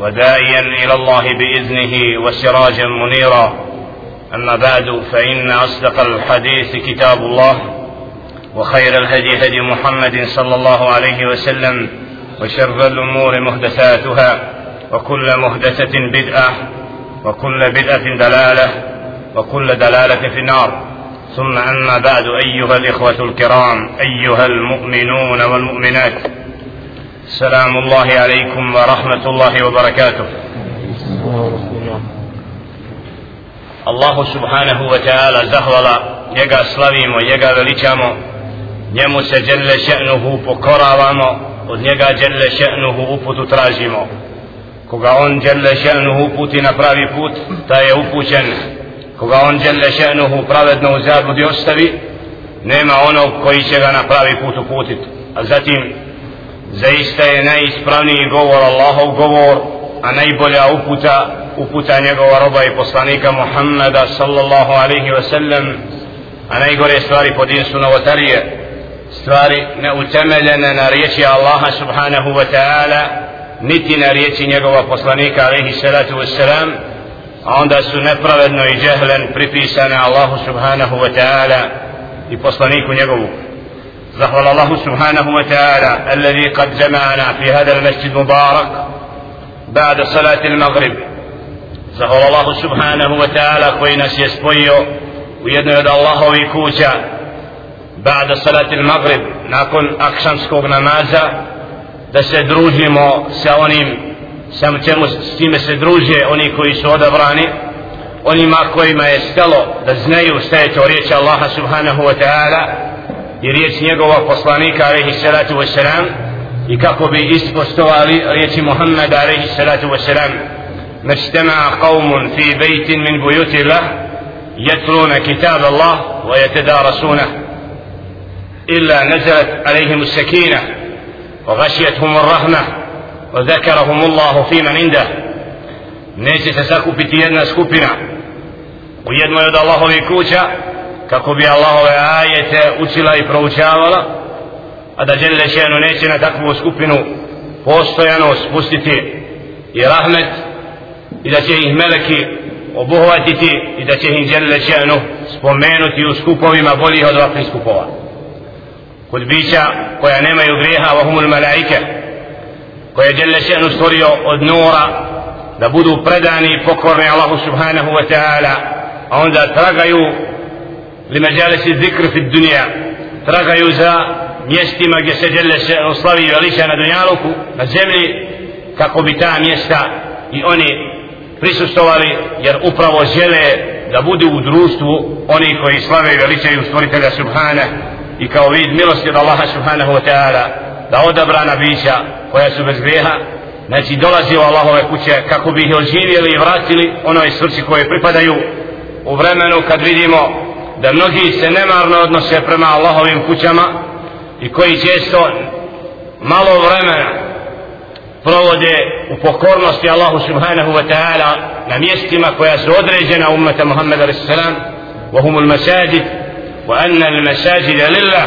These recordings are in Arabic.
وداعيا إلى الله بإذنه وسراجا منيرا. أما بعد فإن أصدق الحديث كتاب الله وخير الهدي هدي محمد صلى الله عليه وسلم وشر الأمور محدثاتها وكل محدثه بدعة وكل بدعة دلالة وكل دلالة في النار. ثم أما بعد أيها الإخوة الكرام أيها المؤمنون والمؤمنات. سلام الله عليكم ورحمة الله وبركاته الله سبحانه وتعالى زهولا njega slavimo, njega veličamo, njemu se djelle še'nuhu pokoravamo, od njega djelle še'nuhu uputu tražimo. Koga on djelle še'nuhu uputi na pravi put, taj je upućen. Koga on djelle še'nuhu pravedno u zabludi ostavi, nema onog koji će ga na pravi put uputiti. A zatim zaista je najispravniji govor Allahov govor a najbolja uputa uputa njegova roba i poslanika Muhammeda sallallahu alaihi ve sellem a najgore stvari pod insu novotarije. Stvari neutemeljene na riječi Allaha subhanahu wa ta'ala niti na riječi njegova poslanika alaihi salatu wa salam a onda su nepravedno i džehlen pripisane Allahu subhanahu wa ta'ala i poslaniku njegovu. زخر الله سبحانه وتعالى الذي قد جمعنا في هذا المسجد المبارك بعد صلاة المغرب. زخر الله سبحانه وتعالى كوين سيسبيو ويدنو يد الله ويكوشا بعد صلاة المغرب نكون أكشن سكوغ نمازا. da se družimo sa onim sa čemu s time se druže oni koji su odabrani onima kojima je stalo da znaju šta je to Allaha subhanahu wa ta'ala i riječ njegova poslanika alaihi salatu wasalam i kako bi ispostovali riječi Muhammeda alaihi salatu wasalam مجتمع قوم في بيت من بيوت الله يتلون كتاب الله ويتدارسونه إلا نزلت عليهم السكينة وغشيتهم الرحمة وذكرهم الله في من عنده neće se sakupiti jedna skupina u jednoj od Allahovi kuća kako bi Allahove ajete učila i proučavala a da žele šenu neće na takvu skupinu postojano spustiti i rahmet i da će ih meleki obuhvatiti i da će ih žele šenu spomenuti u skupovima boljih od ovakvih skupova. Kod bića koja nemaju grijeha vahumul malaike koje žele šenu stvorio od nura da budu predani i pokorni Allahu subhanahu wa ta'ala a onda tragaju لمجالس الذكر في الدنيا tragaju za mjestima gdje se djele se oslavi veliča na dunjaluku na zemlji kako bi ta mjesta i oni prisustovali jer upravo žele da budu u društvu oni koji slave i veličaju stvoritelja Subhana i kao vid milosti od Allaha Subhanahu wa ta'ala da odabrana bića koja su bez grijeha znači dolazi u Allahove kuće kako bi ih oživjeli i vratili onoj svrci koje pripadaju u vremenu kad vidimo da mnogi se nemarno odnose prema Allahovim kućama i koji često malo vremena provode u pokornosti Allahu subhanahu wa ta'ala na mjestima koja su određena umeta Muhammeda a.s. wa humul masajid wa anna al masajid lillah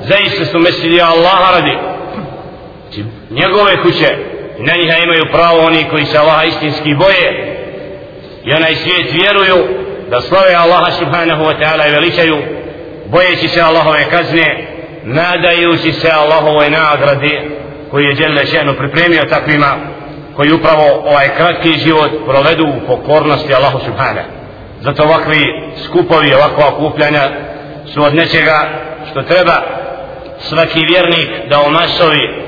zaista su mesidi Allaha radi znači, njegove kuće na njiha imaju pravo oni koji se Allaha istinski boje i onaj svijet vjeruju da slave Allaha subhanahu wa ta'ala i veličaju bojeći se Allahove kazne nadajući se Allahove nagradi koji je Đelle šenu pripremio takvima koji upravo ovaj kratki život provedu u pokornosti Allahu subhanahu. Zato ovakvi skupovi ovakva okupljanja su od nečega što treba svaki vjernik da omasovi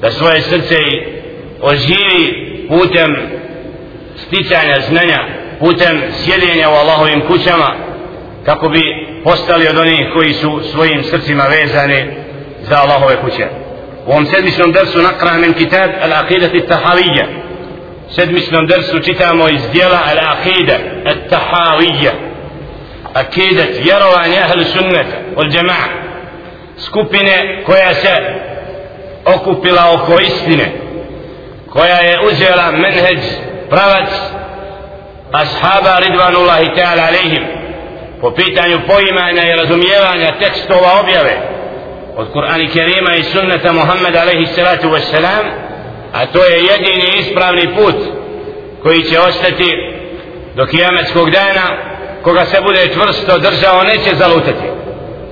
da svoje srce oživi putem sticanja znanja putem sjedenja u Allahovim kućama kako bi postali od onih koji su svojim srcima vezani za Allahove kuće. U ovom sedmičnom dersu nakra men kitab al-aqidati tahavija sedmičnom dersu čitamo iz dijela Al-Aqida al-Tahawiyya. Akidat, vjerovanje ahlu sunnata od džema'a skupine koja se okupila oko istine koja je uzela menheđ pravac ashaba ridvanullahi ta'ala alaihim po pitanju poimanja i razumijevanja tekstova objave od Kur'ana Kerima i sunnata Muhammeda alaihi salatu wassalam a to je jedini ispravni put koji će ostati do kijametskog dana koga se bude čvrsto držao neće zalutati.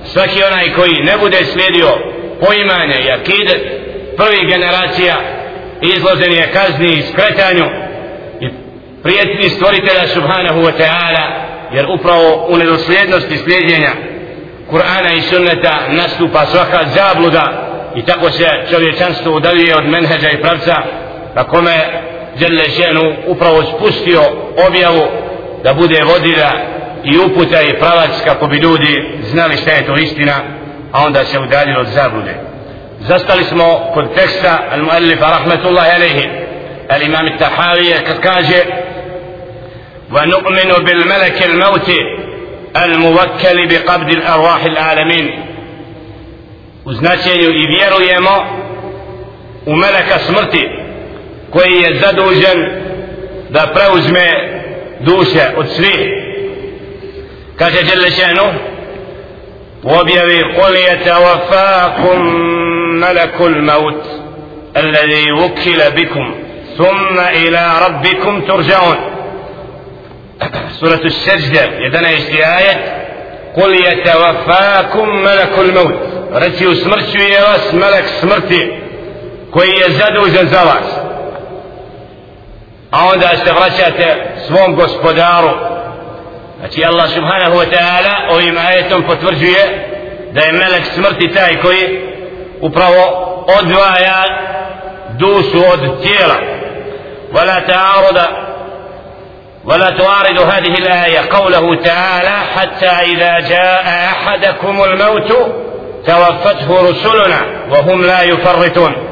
Svaki onaj koji ne bude slijedio poimanje i akidet prvih generacija izložen je kazni i skretanju prijetni stvoritelja subhanahu wa ta'ala jer upravo u nedosljednosti slijedjenja Kur'ana i sunneta nastupa svaka zabluda i tako se čovječanstvo udavije od menheđa i pravca na kome Đerle ženu upravo spustio objavu da bude vodila i uputa i pravac kako bi ljudi znali šta je to istina a onda se udaljilo od zablude. Zastali smo kod teksta al-muallifa rahmetullahi alaihi. Al-imam Tahavije kad kaže ونؤمن بالملك الموت الموكل بقبض الأرواح العالمين. u značenju i vjerujemo u meleka smrti koji je zadužen da preuzme duše od svih kaže Đelešenu u objavi قل يتوفاكم ملك الموت الذي وكل بكم. ثم إلى ربكم ترجعون. سورة السجدة. إذن يشتي آية قل يتوفاكم ملك الموت. رتي سمرتي يا راس ملك سمرتي. كوي يزاد وزنزاوات. عند استغرشت سوام غسبدارو أتي الله سبحانه وتعالى وهي معاية فترجية دا ملك سمرتي تاي كوي. وبرو أدوايا دوسو أد تيلا ولا تعارض ولا تعارض هذه الآية قوله تعالى حتى إذا جاء أحدكم الموت توفته رسلنا وهم لا يفرطون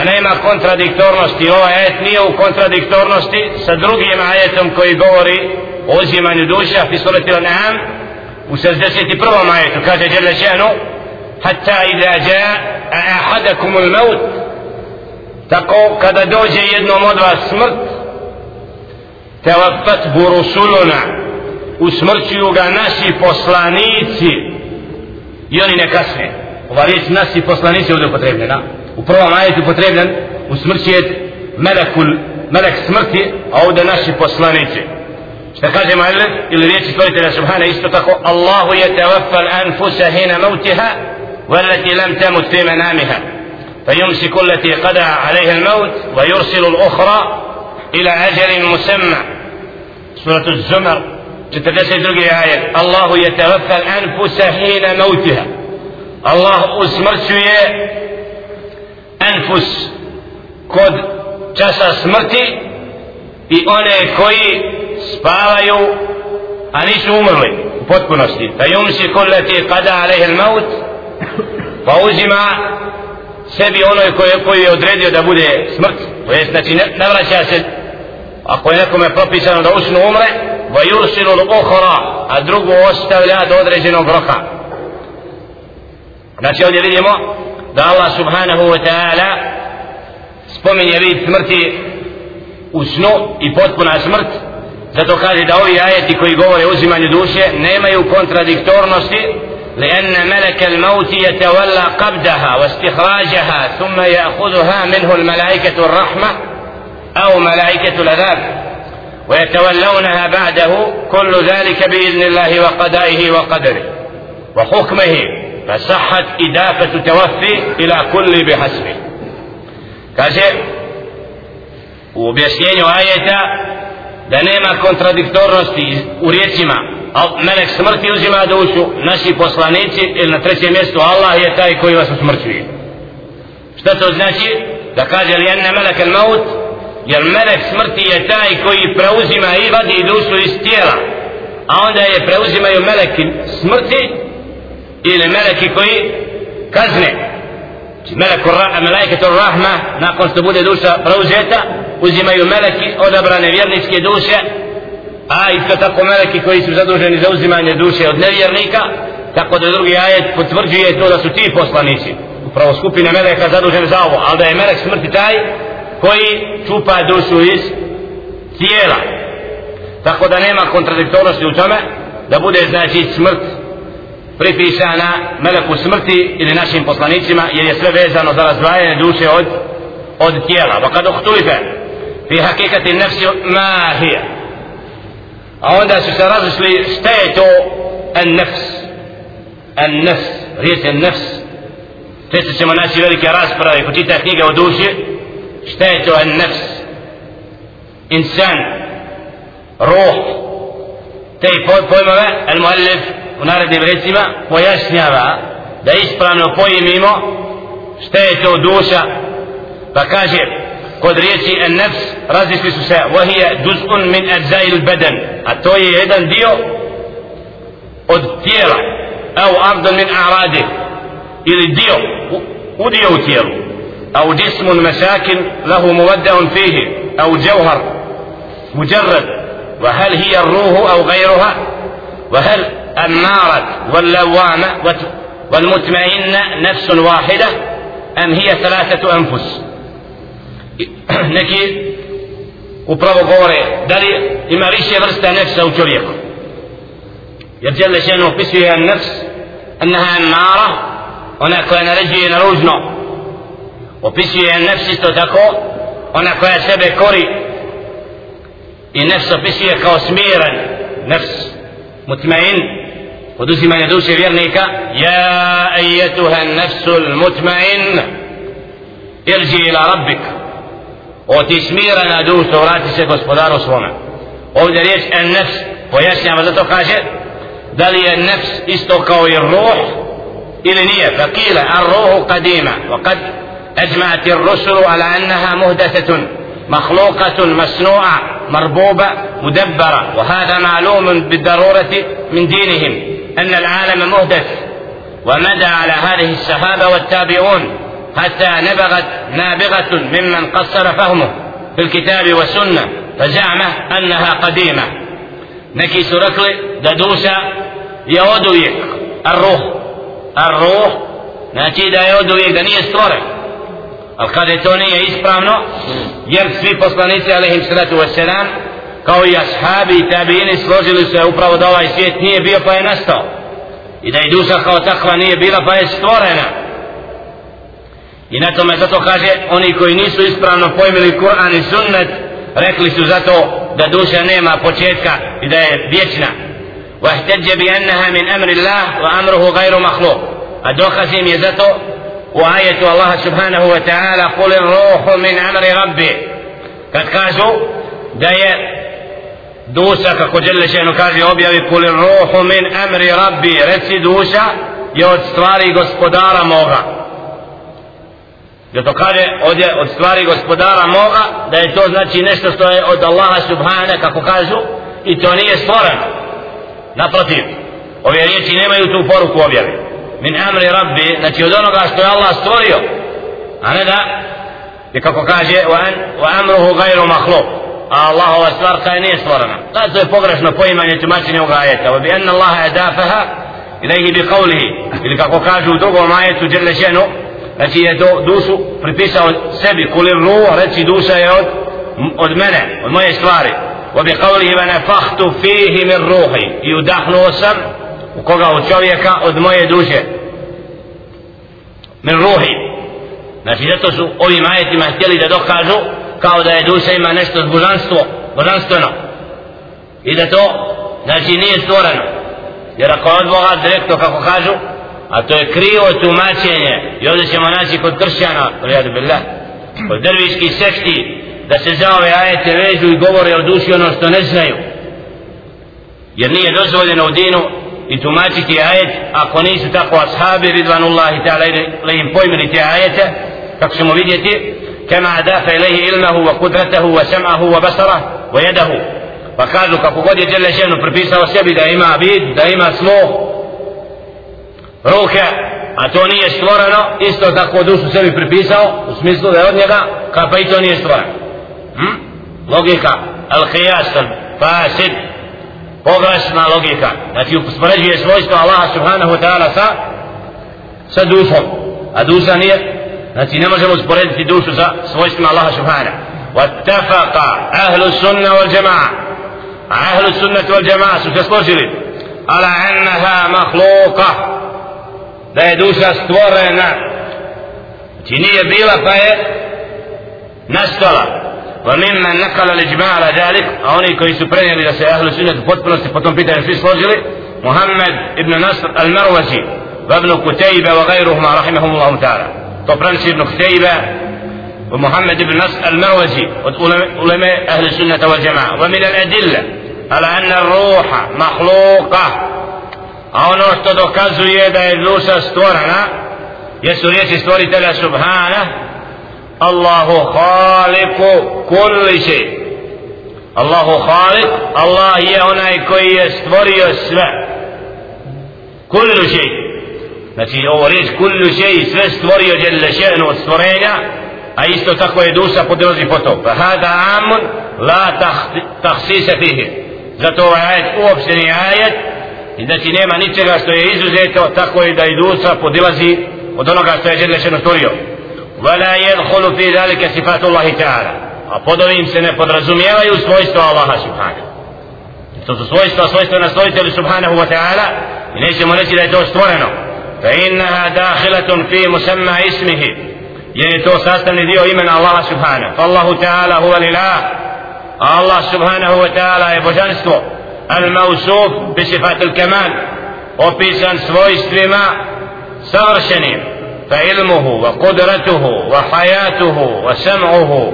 a nema kontradiktornosti ovaj ajet nije u kontradiktornosti sa drugim ajetom koji govori o uzimanju duša fi surati al-An'am u 61. ajetu kaže Jalla šanu hatta idha jaa ahadakum al-maut tako kada dođe jednom od vas smrt tawaffat rusuluna usmrćuju ga naši poslanici i oni ne kasne ova riječ nas i poslanici ovdje upotrebljena u prvom ajetu upotrebljen u smrći je melekul melek smrti a ovdje naši poslanici šta kaže Ma'alef ili riječi stvoritelja Subhana isto tako Allahu je tevafal anfusa hina mautiha والتي لم تمت في منامها فيمسك التي قضى عليها الموت ويرسل الأخرى إلى أجل مسمى سورة الزمر 42 آية الله يتوفى الأنفس حين موتها الله أسمرسي أنفس كود جسى سمرتي i one koji spavaju a nisu umrli u potpunosti. Da jom si kolleti kada alehel maut pa uzima sebi onoj koji, koji je odredio da bude smrt to je znači navraća se ako nekome propisano da usnu umre ويرسل الأخرى الدرج ostavlja do određenog roka znači ovdje vidimo da Allah subhanahu wa ta'ala spominje vid smrti u snu i potpuna smrt zato kaže da ovi ajeti koji govore uzimanju duše nemaju kontradiktornosti لأن ملك الموت يتولى قبضها واستخراجها ثم يأخذها منه الملائكة الرحمة أو ملائكة العذاب ويتولونها بعده كل ذلك بإذن الله وقضائه وقدره وحكمه فصحت إدافة توفي إلى كل بحسبه. كاسي وبيسيني آية دنيما كونتراديكتور رستي وريتما ملك سمرتي وزيما دوشو نسي بوصلانيتي إلنا ترسي ميستو الله يتاي كوي واسو سمرتي شتاتو زناتي لكاجل لأن ملك الموت jer melek smrti je taj koji preuzima i vadi dušu iz tijela. A onda je preuzimaju meleki smrti ili meleki koji kazne. Znači, Meleku, melajketu rahma, nakon što bude duša preuzeta, uzimaju meleki odabrane vjerničke duše, a isto tako meleki koji su zaduženi za uzimanje duše od nevjernika, tako da drugi ajet potvrđuje to da su ti poslanici, upravo skupine meleka zadužene za ovo, ali da je melek smrti taj koji čupa dušu iz tijela. Tako da nema kontradiktornosti u tome da bude znači smrt pripisana meleku smrti ili našim poslanicima jer je sve vezano za razdvajanje duše od od tijela. pa kad uhtulife fi hakikati nefsi ma hija. A onda su se razišli šta je to an nefs. An nefs. Riječ en nefs. Često ćemo naći velike rasprave ko čita knjige o duši. Muallif u narednim recima pojašnjava da ispravno pojmimo šta je to duša pa kaže kod riječi en nefs različili su se vahije duzun min adzai il beden a to je jedan dio od tijela au ardun min aradi ili dio udio u tijelu أو جسم مساكن له مودع فيه أو جوهر مجرد وهل هي الروح أو غيرها؟ وهل النار واللوامة والمطمئنة نفس واحدة؟ أم هي ثلاثة أنفس؟ نكي upravo غوري da li ima više vrsta nefsa u čovjeku? Jer djela še ne opisuje nefs enaha nara ona opisuje nefs isto tako ona koja sebe kori i nefs opisuje kao smiran nefs mutmain poduzimanje duše vjernika ja ejetuha nefsul mutmain irđi ila rabbika o ti smirana dušo vrati se gospodaru svome ovdje riječ en nefs pojašnjava zato kaže da li je nefs isto kao i ruh ili nije fakile ar ruhu kadima وقد أجمعت الرسل على أنها مهدثة مخلوقة مسنوعة مربوبة مدبرة. وهذا معلوم بالضرورة من دينهم أن العالم مهدث. ومدى على هذه الصحابة والتابعون حتى نبغت نابغة ممن قصر فهمه في الكتاب والسنة فزعم أنها قديمة. نكي سركل ددوسا يودويك. الروح الروح. da od uvijek da nije stvoren ali kada to nije ispravno jer svi poslanici alaihim salatu wasalam kao i ashabi i tabini složili se upravo da ovaj svijet nije bio pa je nastao i da i duša kao takva nije bila pa je stvorena I na tome zato kaže oni koji nisu ispravno pojmili Kur'an i sunnet rekli su zato da duša nema početka i da je vječna. واحتج بأنها من أمر الله وأمره غير مخلوق الدوخة im je zato وآية الله سبحانه وتعالى قل الروح من أمر ربي قد قازوا دايا دوسا كقول جل شأنه كاذي أبيض قل الروح من amri ربي رسي دوسا يود ستواري غسبدارا موغا Jer to kaže ovdje od stvari gospodara moga da je to znači nešto što je od Allaha subhana kako kažu i to nije stvoreno. Naprotiv, ove riječi nemaju tu poruku objaviti. Min amri rabbi, znači od onoga što je Allah stvorio, a ne da je kako kaže wa amruhu gajru mahluk a Allahova stvar kaj nije stvorena. Da, to je pogrešno poimanje tumačenja ovoga ajeta. Wa bi anna Allaha edafaha ilaihi bi qavlihi ili kako kažu u drugom ajetu djele ženu znači je do, dušu pripisao sebi kulir ruh reći duša je od, od mene od moje stvari wa bi qawlihi wa nafakhtu fihi min ruhi i udahnuo sam u koga od čovjeka od moje duše. Min ruhi. Znači zato su ovim ajetima htjeli da dokažu kao da je duša ima nešto božanstvo božanstveno. I da to znači nije stvoreno. Jer ako od Boga direktno kako kažu a to je krivo tumačenje i ovdje ćemo naći kod kršćana rijadu billah kod drviških sekti da se za ove ajete vežu i govore o duši ono što ne znaju. Jer nije dozvoljeno u dinu i tumačiti ajet ako nisu tako ashabi ridvanullahi ta'ala ili pojmili te ajete kako ćemo vidjeti kema adafa ilaihi ilmahu wa kudratahu wa sam'ahu wa basara wa jedahu pa kažu kako god je Đele pripisao sebi da ima vid, da ima sluh ruke a to nije stvoreno isto tako dušu sebi pripisao u smislu da je od njega ka pa i to nije stvoreno hm? logika al qiyas al fasid pogrešna logika znači uspoređuje svojstvo Allaha subhanahu wa ta'ala sa sa dušom a duša nije znači ne možemo usporediti dušu sa svojstvima Allaha subhanahu واتفق أهل السنة والجماعة أهل السنة والجماعة ستصلوا على أنها مخلوقة da je duša stvorena znači nije bila pa je nastala وممن نقل الإجماع على ذلك أوني كي سبرين إذا سأهل السنة se potom pitanje svi složili محمد ابن نصر المروزي وابن كتيبة وغيرهما رحمهم الله تعالى. Prenosi ibn Kutejba ومحمد بن نصر المروزي علماء أهل السنة والجماعة. ومن الأدلة على أن الروح مخلوقة. dokazuje da je duša stvorena jesu riječi stvoritelja subhana Allahu khaliku kulli še Allahu khalik Allah je onaj koji je stvorio sve. Kullu še znači ovo riječ kullu še sve stvorio djelle še'nu od stvorenja a isto tako je duša podilazi po to Pa hada amun la tahsisa fihi. Zato ovaj ajet uopšteni ajet i znači nema ničega što je izuzeto tako je da i duša podilazi od onoga što je Đelešeno stvorio. ولا يدخل في ذلك صفات الله تعالى stvoritelju subhanahu wa ta'ala i nećemo reći da je to stvoreno fa innaha dakhilatun fi musamma ismihi jer je to sastavni dio imena Allaha subhanahu fa Allahu ta'ala huwa lilah Allah subhanahu wa ta'ala je božanstvo الموصوف بصفات الكمال وبيسان سويستما سغرشنين فعلمه وقدرته وحياته وسمعه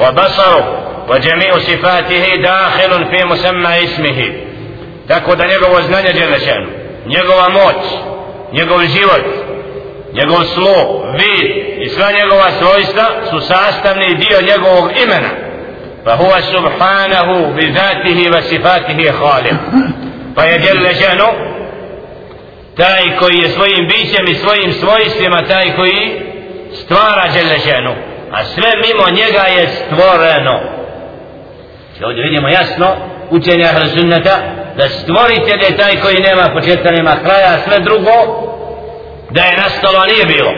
وبصره وجميع صفاته داخل في مسمى اسمه. تكو دا نيغو وزنان جل شأنه نيغو موت نيغو جيوت نيغو سمو فيد إسلا نيغو سويستا سساستمني ديو نيغو إمنا فهو سبحانه بذاته وصفاته خالق فيجل شأنه taj koji je svojim bićem i svojim svojstvima taj koji stvara Đelešenu a sve mimo njega je stvoreno I ovdje vidimo jasno učenja Hrsunnata da stvoritelj je taj koji nema početka nema kraja a sve drugo da je nastalo a nije bilo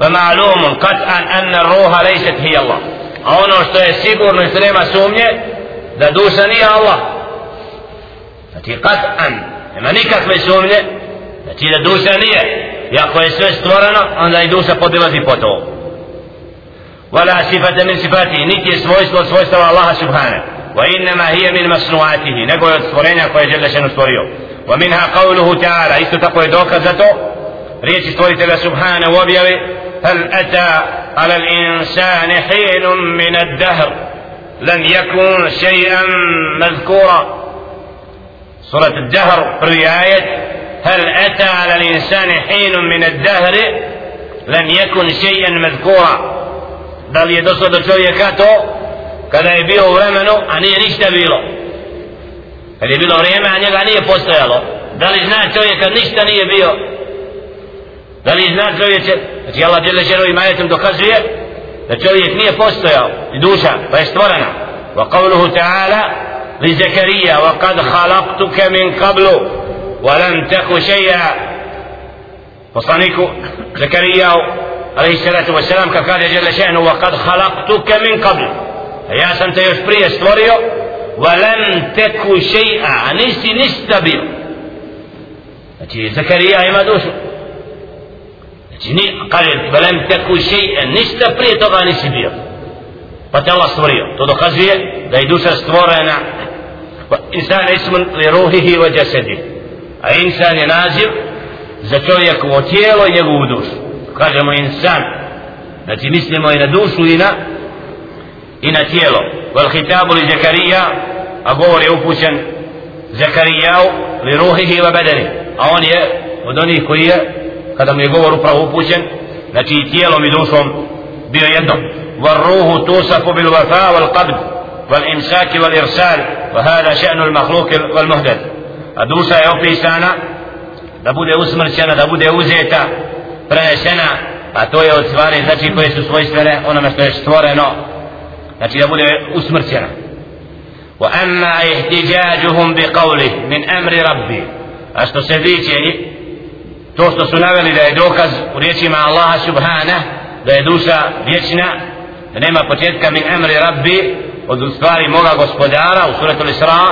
ومعلوم قطعا أن الروح ليست هي الله a ono što je sigurno i što nema sumnje da duša nije Allah znači kad an Nema nikakve sumnje znači da duša nije i ako je sve stvoreno onda i duša podilazi po to ولا صفة من صفاته نتي svojstvo svojstva Allaha subhanahu وإنما هي من مصنوعاته nego je od stvorenja koje je Đelešenu stvorio ومنها قوله تعالى isto tako je dokaz za to riječi stvoritelja subhanahu objave هل أتى على الإنسان حين من الدهر لم يكن شيئا مذكورا سورة الدهر آية هل أتى على الإنسان حين من الدهر لم يكن شيئا مذكورا بل يدصد čovjeka to kada je bio u vremenu a nije ništa bilo kada je bilo vrijeme a njega nije postojalo da li zna čovjek kad ništa nije bio da li zna čovječe znači Allah djele ženu i majetom dokazuje da čovjek nije postojao i duša pa je stvorena wa qavluhu ta'ala لزكريا وقد خلقتك من قبل ولم تك شيئا. وصنيك زكريا عليه الصلاة والسلام كقال جل شأنه وقد خلقتك من قبل. يا سنت يشبري استوريو. ولم تك شيئا. نسي نستبر زكريا ما دوش. قال ولم تك شيئا. نستبر تغاني سبير فتلا استوريو. تدخزي دا يدوش استورينا. Insan ismun li ruhihi wa jasedi. A insan je naziv za čovjekovo tijelo i njegovu dušu. Kažemo insan. Znači, mislimo i na dušu i na i na tijelo. Vel hitabu li Zakarija, a govor je upućen Zakarijau li ruhihi wa bedeni. A on je od onih koji je kada mu je govor upravo upućen znači i tijelom i dušom bio jedno والروح توصف بالوفاء والقبض والإمساك والإرسال وهذا شأن المخلوق والمهدد الدوسة يوفي سانا da bude usmrćena da bude uzeta prenesena a to je od stvari znači koje su svojstvene onome što je stvoreno znači da bude usmrćena وأما احتجاجهم بقوله من أمر ربي a što se tiče to što su naveli da je dokaz u riječima Allaha subhana da je duša vječna da nema početka min amri rabbi od stvari moga gospodara u suratul Isra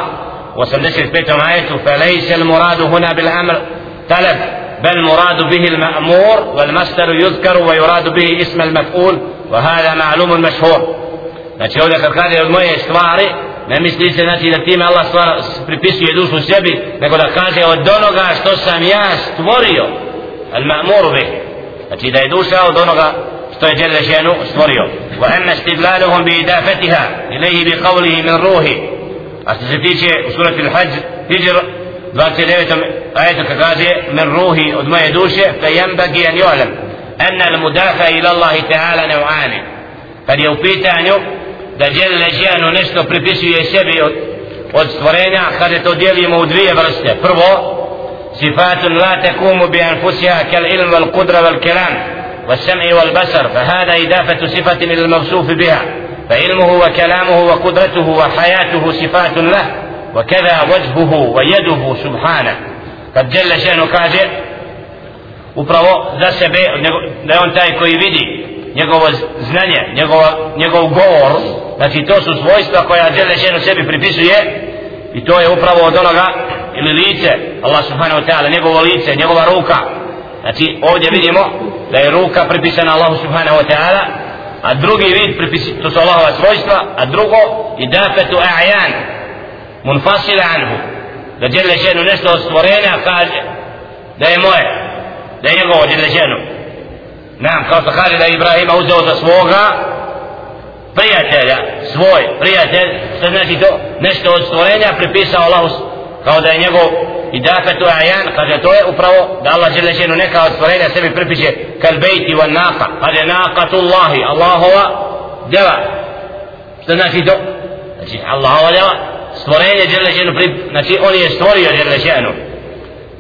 u 85. ajetu فليس المراد هنا بالأمر طلب بل مراد به المأمور والمصدر يذكر ويراد به اسم المفعول وهذا معلوم مشهور znači ovdje kad kaže od moje stvari ne misli se znači da time Allah stvar, pripisuje dušu sebi nego da kaže od onoga što sam ja stvorio al ma'mur bih znači da je duša od onoga što je Jelle Ženu stvorio وأن استدلالهم بإدافتها إليه بقوله من روحي أستفيد سورة الحج هجر 29 آية كذا من روحي أدمى يدوش فينبغي أن يعلم أن المدافع إلى الله تعالى نوعان. قد يوبيت أن يوب da žele ženu nešto pripisuje sebi od, od stvorenja, kada to dijelimo u dvije vrste. Prvo, sifatun la والسمع والبصر فهذا إضافة صفة إلى الموصوف بها فعلمه وكلامه وقدرته وحياته صفات له وكذا وجهه ويده سبحانه قد جل شأنه كاجر upravo za sebe da je on taj koji vidi njegovo znanje, njegov, njegov govor znači to su svojstva koja Đelešenu sebi pripisuje i to je upravo od onoga ili lice Allah subhanahu wa ta'ala njegovo lice, njegova ruka znači ovdje vidimo da je ruka pripisana Allahu subhanahu wa ta'ala a drugi vid pripisi, to su Allahova svojstva a drugo idafetu a'yan munfasila anhu da djele ženu nešto od stvorenja kaže da je moje da je njegovo djele ženu. Nam kao što kaže da je Ibrahima uzeo za svoga prijatelja svoj prijatelj što znači to nešto od stvorenja pripisao Allahu kao da je njegov i dafetu ajan kaže to je upravo da Allah žele ženu neka od stvorenja sebi pripiše kal bejti wa naqa kaže naqatullahi Allahova djela što znači to znači Allahova djela stvorenje žele ženu znači on je stvorio žele ženu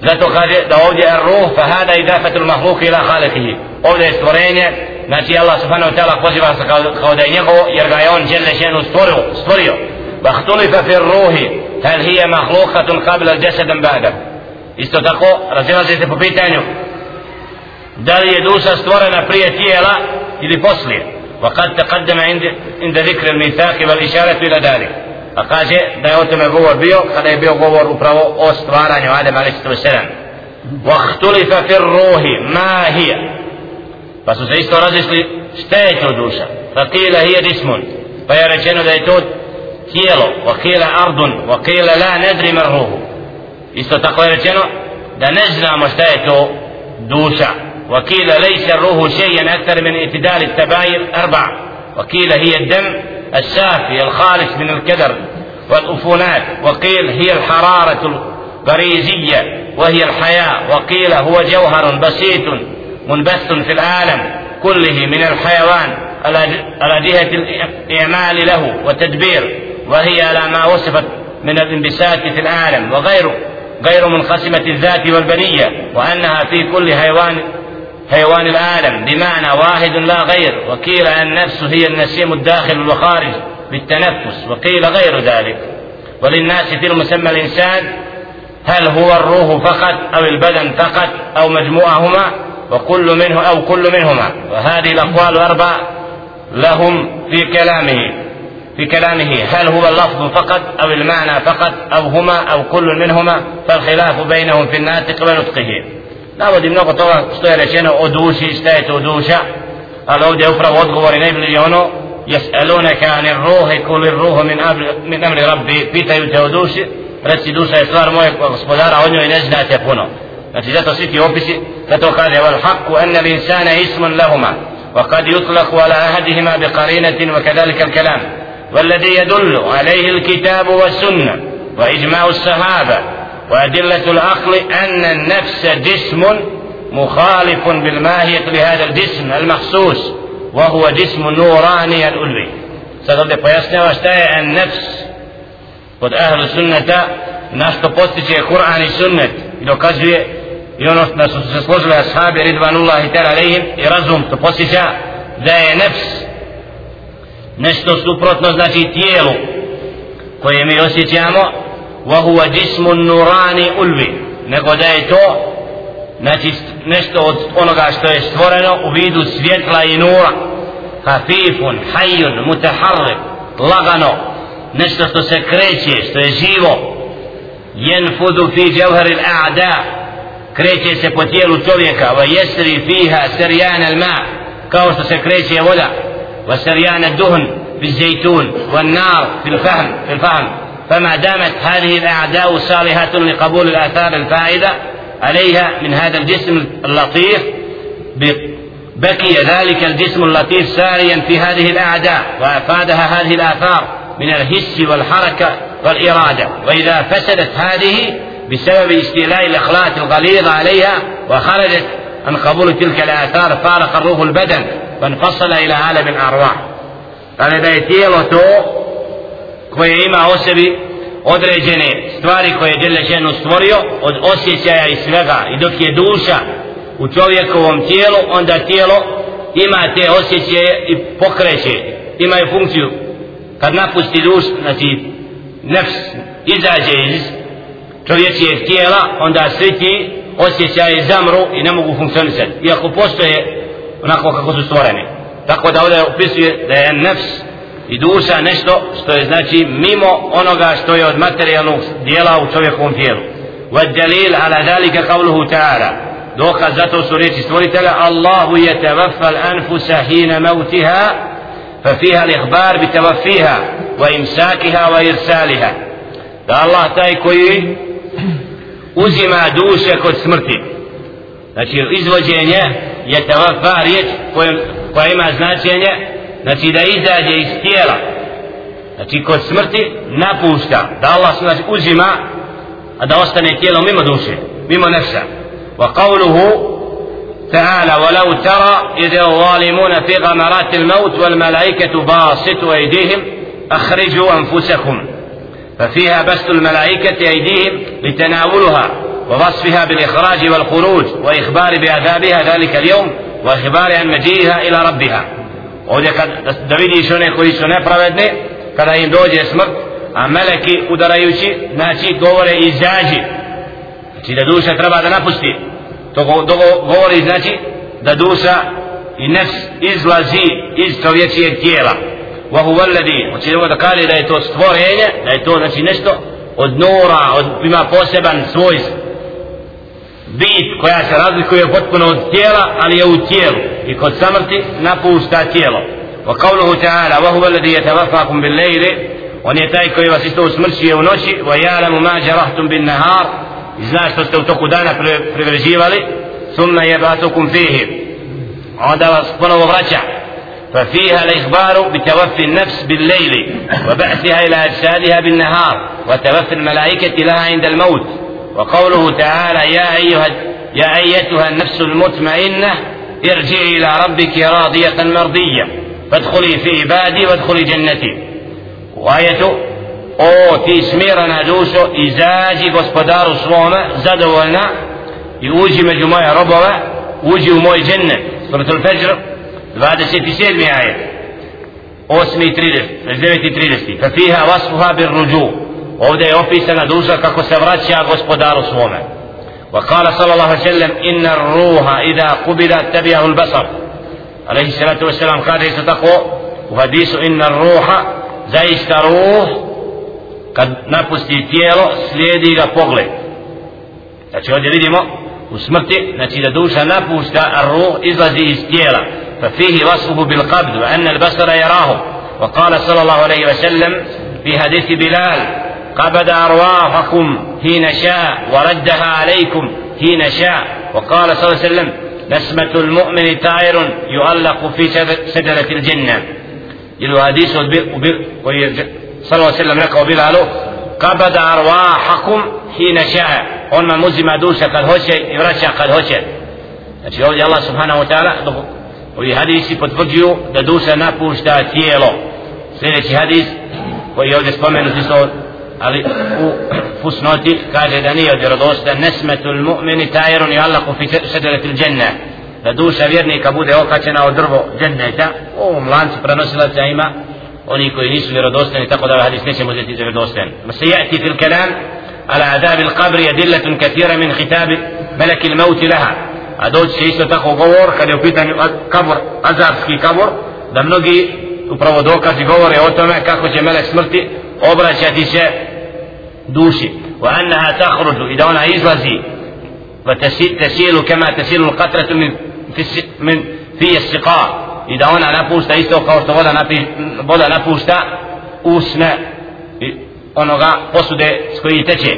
zato kaže da ovdje je ruh fa hada i dafetu mahluki ila halikihi ovdje je stvorenje znači Allah subhanahu wa ta'ala poziva se kao, kao da je njegovo jer ga je on žele ženu stvorio stvorio واختلف في الروح هل هي مخلوقة قبل الجسد بعد isto tako razilazi se po pitanju da li je duša stvorena prije tijela ili poslije وقد تقدم عند عند ذكر الميثاق والإشارة إلى ذلك a kaže da je o tome govor bio kada je bio govor upravo o stvaranju Adem a.s. واختلف في الروح ما هي pa su se isto različili šta je to duša فقيل هي جسم pa je rečeno da je to tijelo أرض وقيل لا ندري من روح isto tako je rečeno da ne znamo šta je to duša. وقيل ليس الروح شيئا أكثر من اعتدال التباين أربع وقيل هي الدم السافي الخالص من الكدر والأفونات وقيل هي الحرارة الغريزية وهي الحياة وقيل هو جوهر بسيط منبث في العالم كله من الحيوان على جهة الإعمال له وتدبير وهي على ما وصفت من الانبساط في العالم وغيره غير منقسمة الذات والبنية وأنها في كل حيوان حيوان العالم بمعنى واحد لا غير وقيل النفس هي النسيم الداخل والخارج بالتنفس وقيل غير ذلك. وللناس في المسمى الإنسان هل هو الروح فقط أو البدن فقط أو مجموعهما وكل منه أو كل منهما؟ وهذه الأقوال الأربع لهم في كلامه. في كلامه هل هو اللفظ فقط أو المعنى فقط أو هما أو كل منهما فالخلاف بينهم في الناطق ونطقه navodi mnogo toga što je rečeno o duši, šta je to duša, ali ovdje je upravo odgovor i najbolji ono, jes'alunaka anir ruhi kuli ruhu min, min amri rabbi, pitaju te o duši, reci duša je stvar moje gospodara, o njoj ne znate puno. Znači zato svi ti opisi, zato kaže, wal haqqu anna l'insana ismun lahuma, وقد يطلق على أحدهما بقرينة وكذلك الكلام والذي يدل عليه الكتاب والسنة وإجماع الصحابة وأدلة العقل أن النفس جسم مخالف بالماهية لهذا الجسم المخصوص وهو جسم نوراني الألوي. سأقول pojasnjava šta النفس قد أهل السنة i ono da su se složili ashabi ridvanullahi tala alejhim i razum to posjeća da je nefs nešto suprotno znači tijelu koje mi osjećamo wa huwa jismun nurani ulvi nego da je to znači nešto od onoga što je stvoreno u vidu svjetla i nura. Hafifun, hajun, mutaharrik lagano nešto što se kreće, što je živo. Jenfudu fi džavharil a'da kreće se po tijelu čovjeka wa jesri fiha serjan al ma kao što se kreće voda. Duhn fi zejtun wa nar fi l'fahm fi l'fahm فما دامت هذه الأعداء صالحة لقبول الآثار الفائدة عليها من هذا الجسم اللطيف بقي ذلك الجسم اللطيف ساريا في هذه الأعداء وأفادها هذه الآثار من الهس والحركة والإرادة. وإذا فسدت هذه بسبب استيلاء الإخلاط الغليظ عليها وخرجت عن قبول تلك الآثار فارق الروح البدن. فانفصل إلى عالم الأرواح قال إذا يتيل تو كوي إما أسبي određene stvari koje je Đelešenu stvorio od osjećaja i svega. I dok je duša u čovjekovom tijelu onda tijelo ima te osjećaje i pokreće imaju funkciju. Kad napusti duš znači nefs izađe iz čovječijeg tijela onda svi ti osjećaje zamru i ne mogu funkcionisati. Iako postoje onako kako su stvoreni tako da ovdje opisuje da je nefs i duša nešto što je znači mimo onoga što je od materijalnog dijela u čovjekovom tijelu والدليل على ذلك قوله تعالى دوكا zato su riječi stvoritelja Allahu يتوفى الأنفس حين موتها ففيها الإخبار بتوفيها وإمساكها وإرسالها da Allah taj koji uzima duše kod smrti znači izvođenje je tavafa riječ koja ima značenje znači da izađe iz tijela znači kod smrti napušta da Allah znači uzima a da ostane tijelo mimo duše mimo nefsa wa qavluhu تعالى ولو ترى إذ الظالمون في غمرات الموت والملائكة باسطوا أيديهم أخرجوا أنفسكم ففيها بسط الملائكة أيديهم لتناولها ووصفها بالإخراج والخروج وإخبار بعذابها ذلك اليوم وإخبار عن مجيئها إلى ربها ovdje kad, da, da vidiš one koji su nepravedni kada im dođe smrt a meleki udarajući znači govore izađi znači da duša treba da napusti to go, do, govori znači da duša i nefs izlazi iz čovječijeg tijela wa huwa alladhi hoće da kaže da je to stvorenje da je to znači nešto od nura od ima poseban svoj Bit koja se razlikuje potpuno od tijela ali je u tijelu i kod samrti napušta tijelo wa qawluhu ta'ala wa huwa alladhi yatawaffakum bil layli on je taj koji vas isto usmrćuje u noći wa ya'lamu ma jarahtum bin nahar i zna što ste u toku dana privređivali thumma yabatukum fihi onda vas ponovo vraća ففيها الإخبار بتوفي النفس بالليل وبعثها إلى أجسادها بالنهار وتوفي الملائكة لها عند الموت وقوله تعالى يا أيها يا أيتها النفس المطمئنة ارجعي إلى ربك راضية مرضية فادخلي في عبادي وادخلي جنتي. وآية أو في سميرا نادوسو إزاجي غسبدار سوما زدولنا يوجي مجموعة ربما وجي موي جنة. سورة الفجر بعد ستسير مئة آية. أو سمي تريدستي ففيها وصفها بالرجوع. Ovdje je opisana duša kako se vraća gospodaru svome. وقال صلى الله عليه وسلم إن الروح إذا قبل تبعه البصر عليه الصلاة والسلام قال ليس تقوى وحديث إن الروح زيست روح kad napusti tijelo slijedi ga pogled. Znači ovdje vidimo u smrti znači da duša napušta ruh izlazi iz tijela. ففيه وصفه بالقبض وأن البصر يراه وقال صلى الله عليه وسلم في حديث بلال قبض أرواحكم حين شاء وردها عليكم حين شاء وقال صلى الله عليه وسلم نسمة المؤمن طائر يعلق في شجرة الجنة. إلو حديث صلى الله عليه وسلم لك وبيل له قبض أرواحكم حين شاء ونما مزم دوسة قد هشة يرشى قد هشة Znači ovdje Allah subhanahu wa ta'ala ovi hadisi potvrđuju da duša napušta tijelo. Sljedeći hadis koji je ovdje spomenut isto ali u fusnoti kaže da nije vjerodostan nesmetul mu'mini tajrun yallaku fi sedretil dženna da duša vjernika bude okačena od drvo dženneta u ovom lancu prenosilaca ima oni koji nisu vjerodostojni tako da hadis nećemo uzeti za vjerodostojan ma se jati fil kalam il qabri adillatun kathira min khitab malak il maut laha a doći će isto tako govor kad je u pitanju kabor azabski kabor da mnogi upravo dokazi govore o tome kako će melek smrti obraćati se duši annaha takhruju ida ona izlazi وتسيل كما تسيل القطرة من في من في السقاء إذا ona napušta isto kao što voda napi, voda napušta usne onoga posude s koji teče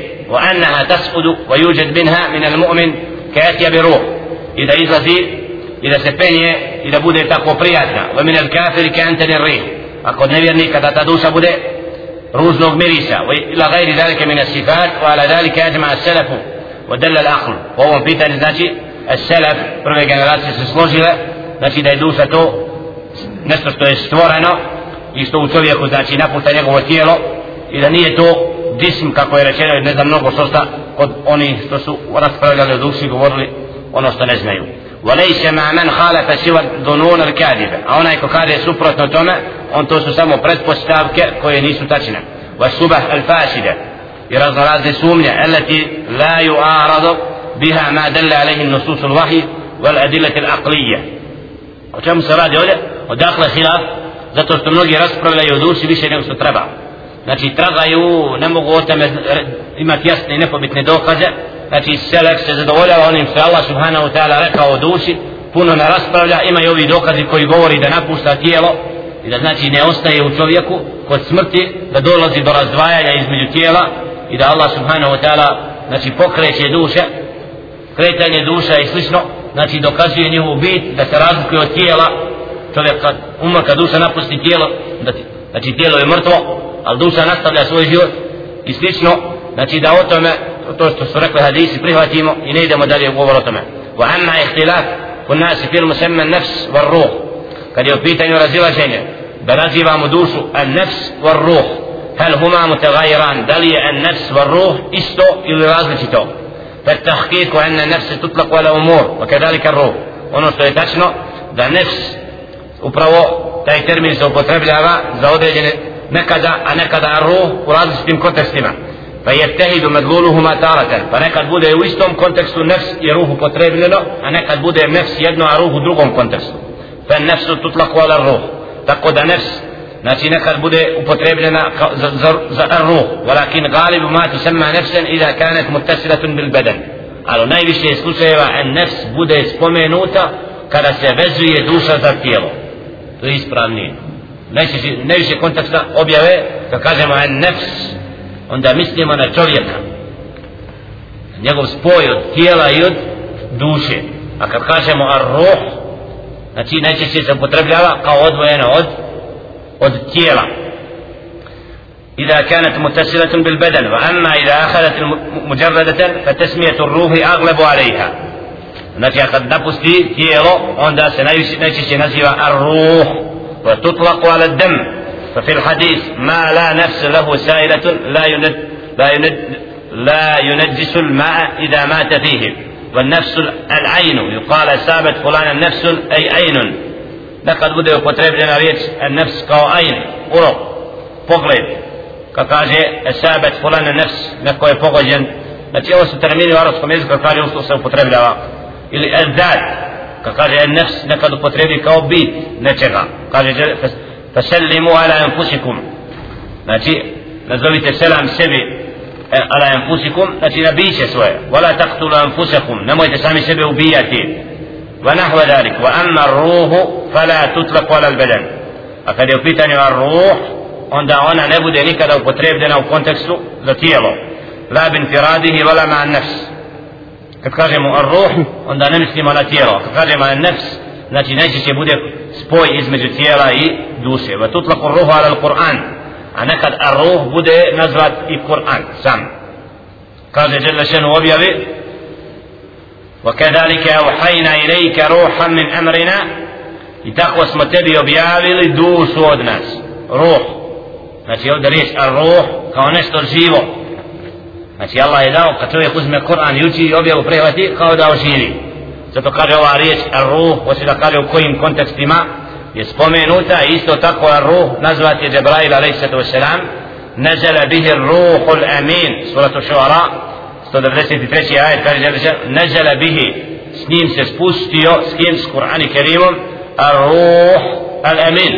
yujad minha min al-mu'min ka'atya bi ruh i da izlazi da se penje i da bude tako prijatna min al-kafir ka'anta lirrih a kod nevjernika da ta duša bude روزنوغ ميريسا وإلى غير ذلك من الصفات وعلى ذلك أجمع السلف ودل الأخر وهو بيتر ناتي السلف برغي جنراتي سسلوجيلا ناتي دايدوسا تو نسر تو استورانا يستو تليكو ناتي نفوتا نيغو تيلو إذا نية تو جسم كاكو يرشينا نزم نوغو سوستا قد أوني ستو duši govorili ono što ne znaju. وليس مع من خالف سوى الظنون الكاذبة a onaj ko kaže suprotno tome on to su samo pretpostavke koje nisu tačne والشبه الفاسدة i razno razne sumnje التي لا يعارض بها ما دل عليه النصوص الوحي والأدلة العقلية o čemu se radi ovdje odakle hilaf zato što mnogi raspravljaju duši više nego što treba znači tragaju ne mogu o tome imati jasne i nepobitne dokaze znači selek se zadovoljava onim što Allah subhanahu ta'ala rekao o duši puno ne raspravlja imaju ovi dokazi koji govori da napušta tijelo i da znači ne ostaje u čovjeku kod smrti da dolazi do razdvajanja između tijela i da Allah subhanahu ta'ala znači pokreće duše kretanje duša i slično znači dokazuje njihovu bit da se razlikuje od tijela. Čovjek kad umr kad duša napusti tijelo da ti, znači tijelo je mrtvo ali duša nastavlja svoj život i slično znači da o tome to što su rekli hadisi prihvatimo i ne idemo dalje u govor o tome wa amma ihtilaf kod nas fil musamman nafs var ruh kad je u pitanju razilaženje da nazivamo dušu an nafs var ruh هل هما متغايران دلي النفس والروح استو إلى رازلتو فالتحقيق أن النفس تطلق ولا أمور وكذلك الروح ونصو يتشنو da nefs upravo taj termin se upotrebljava za određene nekada, a nekada ruh u različitim kontekstima je tehidu medluluhuma taratan pa nekad bude u istom kontekstu nefs i ruh upotrebljeno a nekad bude nefs jedno a ruh u drugom kontekstu fa nefsu tutlaku ala ruh tako da nefs znači nekad bude upotrebljena za, za, za ruh walakin galibu ma tusemma nefsen ida kanet mutasilatun bil beden ali najviše slučajeva en nefs bude spomenuta kada se vezuje duša za tijelo to je ispravnije najviše, najviše konteksta objave kad kažemo en nefs onda mislimo na čovjeka njegov spoj od tijela i od duše a kad kažemo ar ruh znači najčešće se upotrebljava kao odvojeno od od tijela إذا كانت متصلة بالبدن وأما إذا أخذت مجردة فتسمية الروح أغلب عليها znači kad napusti tijelo onda se najčešće naziva الروح وتطلق على الدم ففي الحديث ما لا نفس له سائلة لا يند لا يند لا ينجس الماء إذا مات فيه. والنفس العين. يقال سابت فلان النفس أي عين. لقد بدأ يقترب لنا ريت النفس كو عين أرق فقلب كقال سابت فلان النفس. نكو يفقج نتي أوس الترمين وارس خميز كقال يوصل سيقترب لها إلي الذات. كقال النفس. نكو يقترب كو بيت نتيغا قال فسلموا على أنفسكم. نتي نزلت سلام سبي آه، على أنفسكم. نتي نبيش سوى ولا تقتلوا أنفسكم. نمو يتسامي سبي وبياتي. ونحو ذلك. وأما الروح فلا تطلق على البدن. أكد يفيتني الروح. عند أنا نبدأ نكذا وبتريبنا وكونتكسو ذاتيلو لا بانفراده ولا مع النفس. كتكاجم الروح عند نمسلم على تيرو كتكاجم النفس. نتي نجس يبدأ spoj između tijela i duše va tutlaqu ar-ruhu ala al-Qur'an a nekad ar-ruh bude nazvat i Kur'an sam kaže Jalla šenu objavi وكذلك أوحينا إليك روحا من أمرنا لتقوى اسم تبي وبيابل دوس ودناس روح znači ovdje riječ ar-ruh kao nešto živo znači Allah je dao kad čovjek uzme Kur'an i uči i objavu prihvati kao da oživi zato kaže ova riječ ruh, osim da kaže u kojim kontekstima je spomenuta, isto tako ruh nazvat je Jebrail a.s. Nezele bihi ruhul amin, suratu šuara, 193. ajet kaže Jebrail, nezele bihi, s njim se spustio, s kim, s Kur'an i Kerimom, ruh al amin,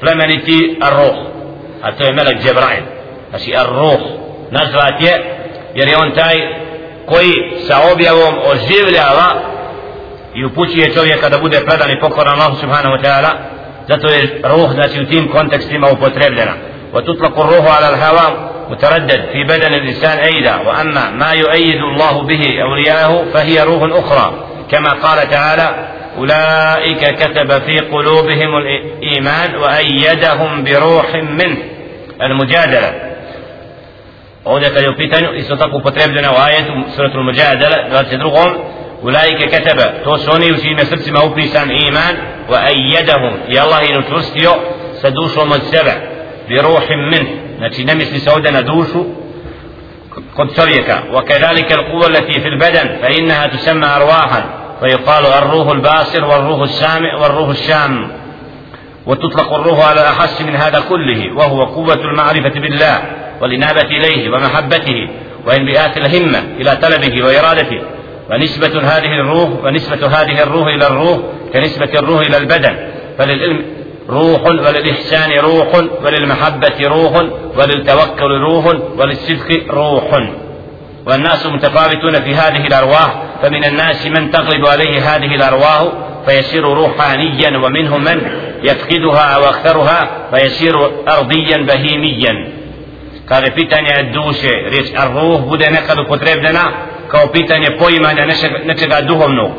plemeniti ruh, a to je melek Jebrail, znači ruh, nazvat je, jer je on taj koji sa objavom oživljava i upućuje čovjeka da bude predan i pokoran Allah subhanahu wa ta'ala zato je ruh znači u tim kontekstima upotrebljena وتطلق الروح على الهوى متردد في بدن الإنسان أيضا وأما ما يؤيد الله به أولياءه فهي روح أخرى كما قال تعالى أولئك كتب في قلوبهم الإيمان وأيدهم بروح منه المجادلة ovdje kad je u pitanju isto tako upotrebljena u ajetu suratul Mujadala 22. Srcima upisan iman wa ayyadahum i Allah im učvrstio sa dušom od sebe bi ruhim min znači ne misli se ovdje na وكذلك القوة التي في البدن فإنها تسمى أرواحا. فيقال الروح الباصر والروح السامع والروح الشام. وتطلق الروح على أحس من هذا كله. وهو قوة المعرفة بالله والإنابة إليه ومحبته. وانبئات الهمة إلى طلبه وإرادته ونسبة هذه الروح ونسبة هذه الروح إلى الروح كنسبة الروح إلى البدن. فللعلم روح وللإحسان روح وللمحبة روح وللتوكل روح وللصدق روح. والناس متفاوتون في هذه الأرواح فمن الناس من تغلب عليه هذه الأرواح فيصير روحانيا ومنهم من يفقدها أو أكثرها فيصير أرضيا بهيميا. kada pitanje duše, riječ arruh bude nekad upotrebljena kao pitanje poimanja nečega, nečega duhovnog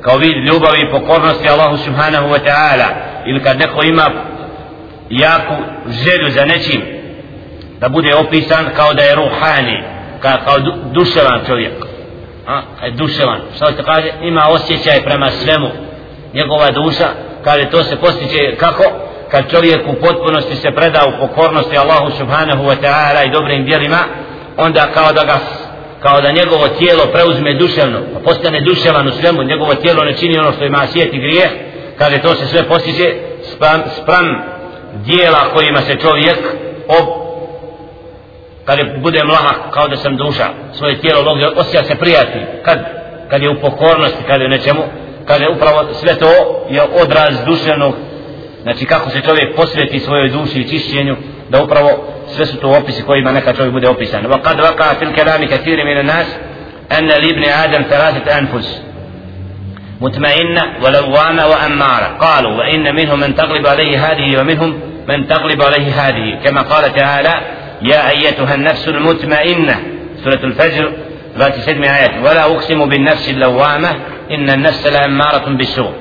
kao vid ljubavi i pokornosti Allahu subhanahu wa ta'ala ili kad neko ima jaku želju za nečim da bude opisan kao da je ruhani kao, kao duševan čovjek. A, je duševan? Što se kaže? Ima osjećaj prema svemu. Njegova duša kaže to se postiče kako? Kad čovjek u potpunosti se preda u pokornosti Allahu subhanahu wa ta'ala i dobrim djelima onda kao da ga kao da njegovo tijelo preuzme duševno pa postane duševan u svemu njegovo tijelo ne čini ono što ima sjet i grijeh. Kaže to se sve postiže spram, spram dijela kojima se čovjek ob kad je bude mlahak kao da sam duša. Svoje tijelo logi osjeća se prijatni kad, kad je u pokornosti kad je nečemu kad je upravo sve to je odraz duševnog znači kako se čovjek posveti svojoj duši i čišćenju da upravo sve su to opisi kojima neka čovjek bude opisan. Wa kad vaka fil kelami kathiri min nas أن لابن آدم ثلاثة أنفس مطمئنة ولوامة وأمارة قالوا وإن منهم من تغلب عليه هذه ومنهم من تغلب عليه هذه كما قال تعالى يا أيتها النفس المطمئنة سورة الفجر ذات سدم آيات ولا أقسم بالنفس اللوامة إن النفس لأمارة بالسوء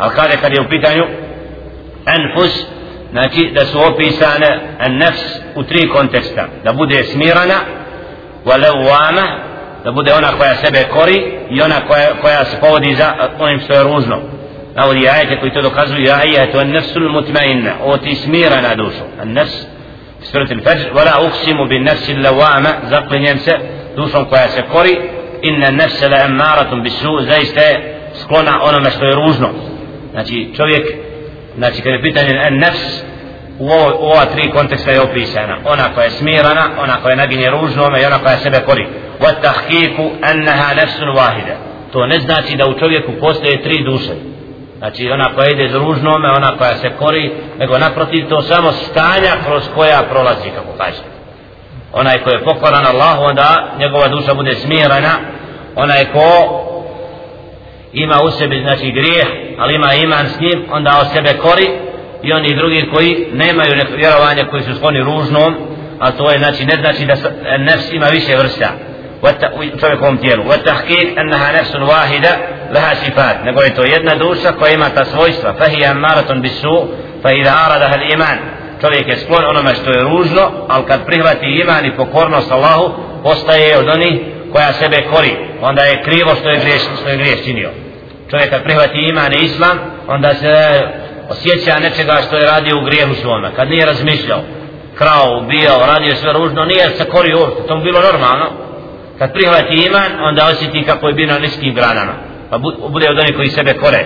القارئ قد يوبيتانيو أنفس znači da su opisane nefs u tri konteksta da bude smirana walawama da bude ona koja sebe kori i ona koja, koja se povodi za onim što je ružno navodi ajete koji to dokazuju ja ajetu an nefsul mutmainna o ti smirana dušu an nefs surat il-fajr wala uksimu bin nefsi lawama zaklinjem se dušom koja se kori inna nefse la emmaratum bisu zaista je sklona onome što je ružno znači čovjek znači kada je pitanje en nefs u, ovo, u ova tri konteksta je opisana. Ona koja je smirana, ona koja je naginje ružnome i ona koja sebe kori. Wa tahkiku enneha nefsun wahida. To ne znači da u čovjeku postoje tri duše. Znači ona koja ide iz ružnome ona koja se kori nego naprotiv to samo stanja kroz koja prolazi kako kaže onaj ko je pokoran Allahu onda njegova duša bude smirana. Onaj ko ima u sebi znači grijeh ali ima iman s njim onda o sebe kori i oni drugi koji nemaju vjerovanja koji su skloni ružnom a to je znači ne znači da e, nefs ima više vrsta. U čovjekovom tijelu. Wa tahkik annaha nefsun wahida laha sifat nego je to jedna duša koja ima ta svojstva. Fa hiya maratun bisu fa idha aradaha iman čovjek je sklon onome što je ružno ali kad prihvati iman i pokornost Allahu postaje od onih koja sebe kori onda je krivo što je griješ, što je griješ činio čovjek kad prihvati iman i islam onda se e, osjeća nečega što je radio u grijehu svome kad nije razmišljao krao, ubijao, radio sve ružno, nije se korio uopšte, to mu bilo normalno. Kad prihvati iman, onda osjeti kako je bio na niskim granama. Pa bude od onih koji sebe kore.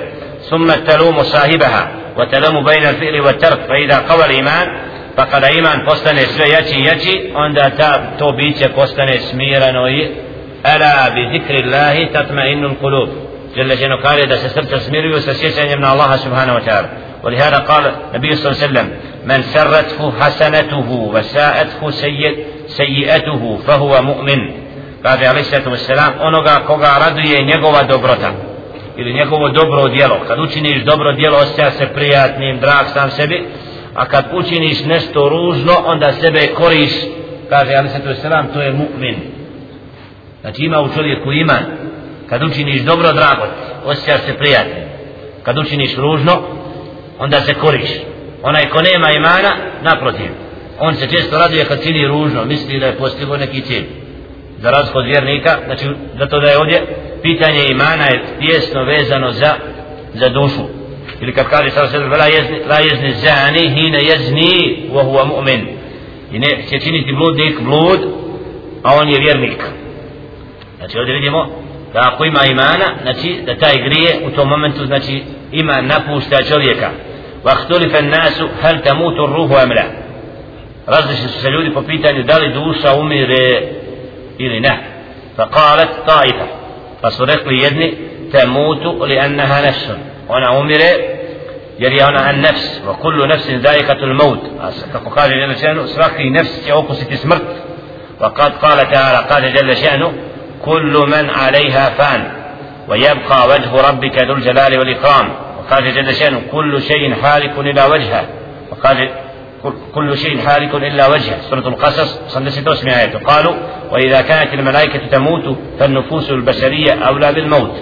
Summa talumu sahibaha, wa talumu bejna fi'li wa tark, fa ida kaval iman, pa kada iman postane sve jači i jači, onda ta, to biće postane smirano i zikri Allahi tatma innul kulub. جل جلاله قال إذا سسرت سميري وسسيسا من الله سبحانه وتعالى ولهذا قال النبي صلى الله عليه وسلم من سرته حسنته وساءته سيئ سيئته فهو مؤمن kaže ali sallatu wassalam onoga koga raduje njegova dobrota ili njegovo dobro djelo kad učiniš dobro djelo osjeća se prijatnim drag sam sebi a kad učiniš nešto ružno onda sebe koriš kaže ali sallatu wassalam to je mu'min znači ima u čovjeku iman. Kad učiniš dobro drago osjećaš se prijatno. kad učiniš ružno onda se koriš. Onaj ko nema imana naprotiv. On se često raduje kad čini ružno misli da je postigo neki cilj. Za razliku od vjernika znači zato da je ovdje pitanje imana je tjesno vezano za za dušu. Ili kad kaže sa sebe la jezni la jezni zani hina jezni wa huwa mu'min. I ne će činiti bludnik blud a on je vjernik. Znači ovdje vidimo da ako ima imana znači da taj grije u tom momentu znači ima napušta čovjeka الناس هل تموت الروح ام لا različni su se ljudi po pitanju da li duša umire ili ne فقالت طائفة pa su rekli jedni تموت لأنها نفس ona umire jer je ona an nefs wa kullu nefsin zaikatul maut kako kaže še'nu svaki nefs će okusiti smrt وقد قال تعالى قال جل شأنه كل من عليها فان ويبقى وجه ربك ذو الجلال والإكرام. وقال جل شأنه كل شيء حالك إلى وجهه. وقال كل شيء حالك إلا وجهه. سورة القصص الله عليه وسلم قالوا وإذا كانت الملائكة تموت فالنفوس البشرية أولى بالموت.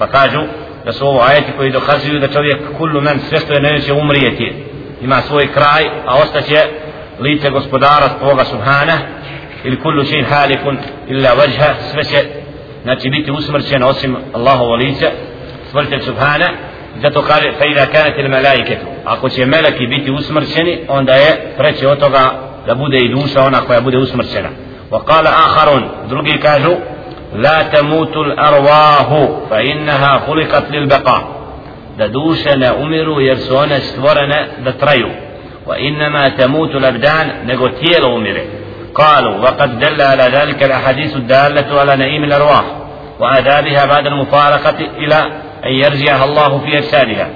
فقالوا da su ovo ajeti koji dokazuju da čovjek kullu men sve što je neće umrijeti ima svoj kraj a ostaće lice gospodara svoga subhana ili kullu šein halikun illa vajha sve će znači biti usmrćeno osim Allahovo lice stvrtelj subhana zato kaže fa ila kanat il malaiketu ako će meleki biti usmrćeni onda je preće od toga da bude i duša ona koja bude usmrćena wa qala akharun drugi kažu la tamutu al arwahu fa innaha khuliqat lil baqa da duše ne umiru jer su one stvorene da traju wa innama tamutu al abdan nego tijelo umire قالوا وقد دل على ذلك الأحاديث الدالة على نعيم الأرواح وآدابها بعد المفارقة إلى أن يرجعها الله في أجسادها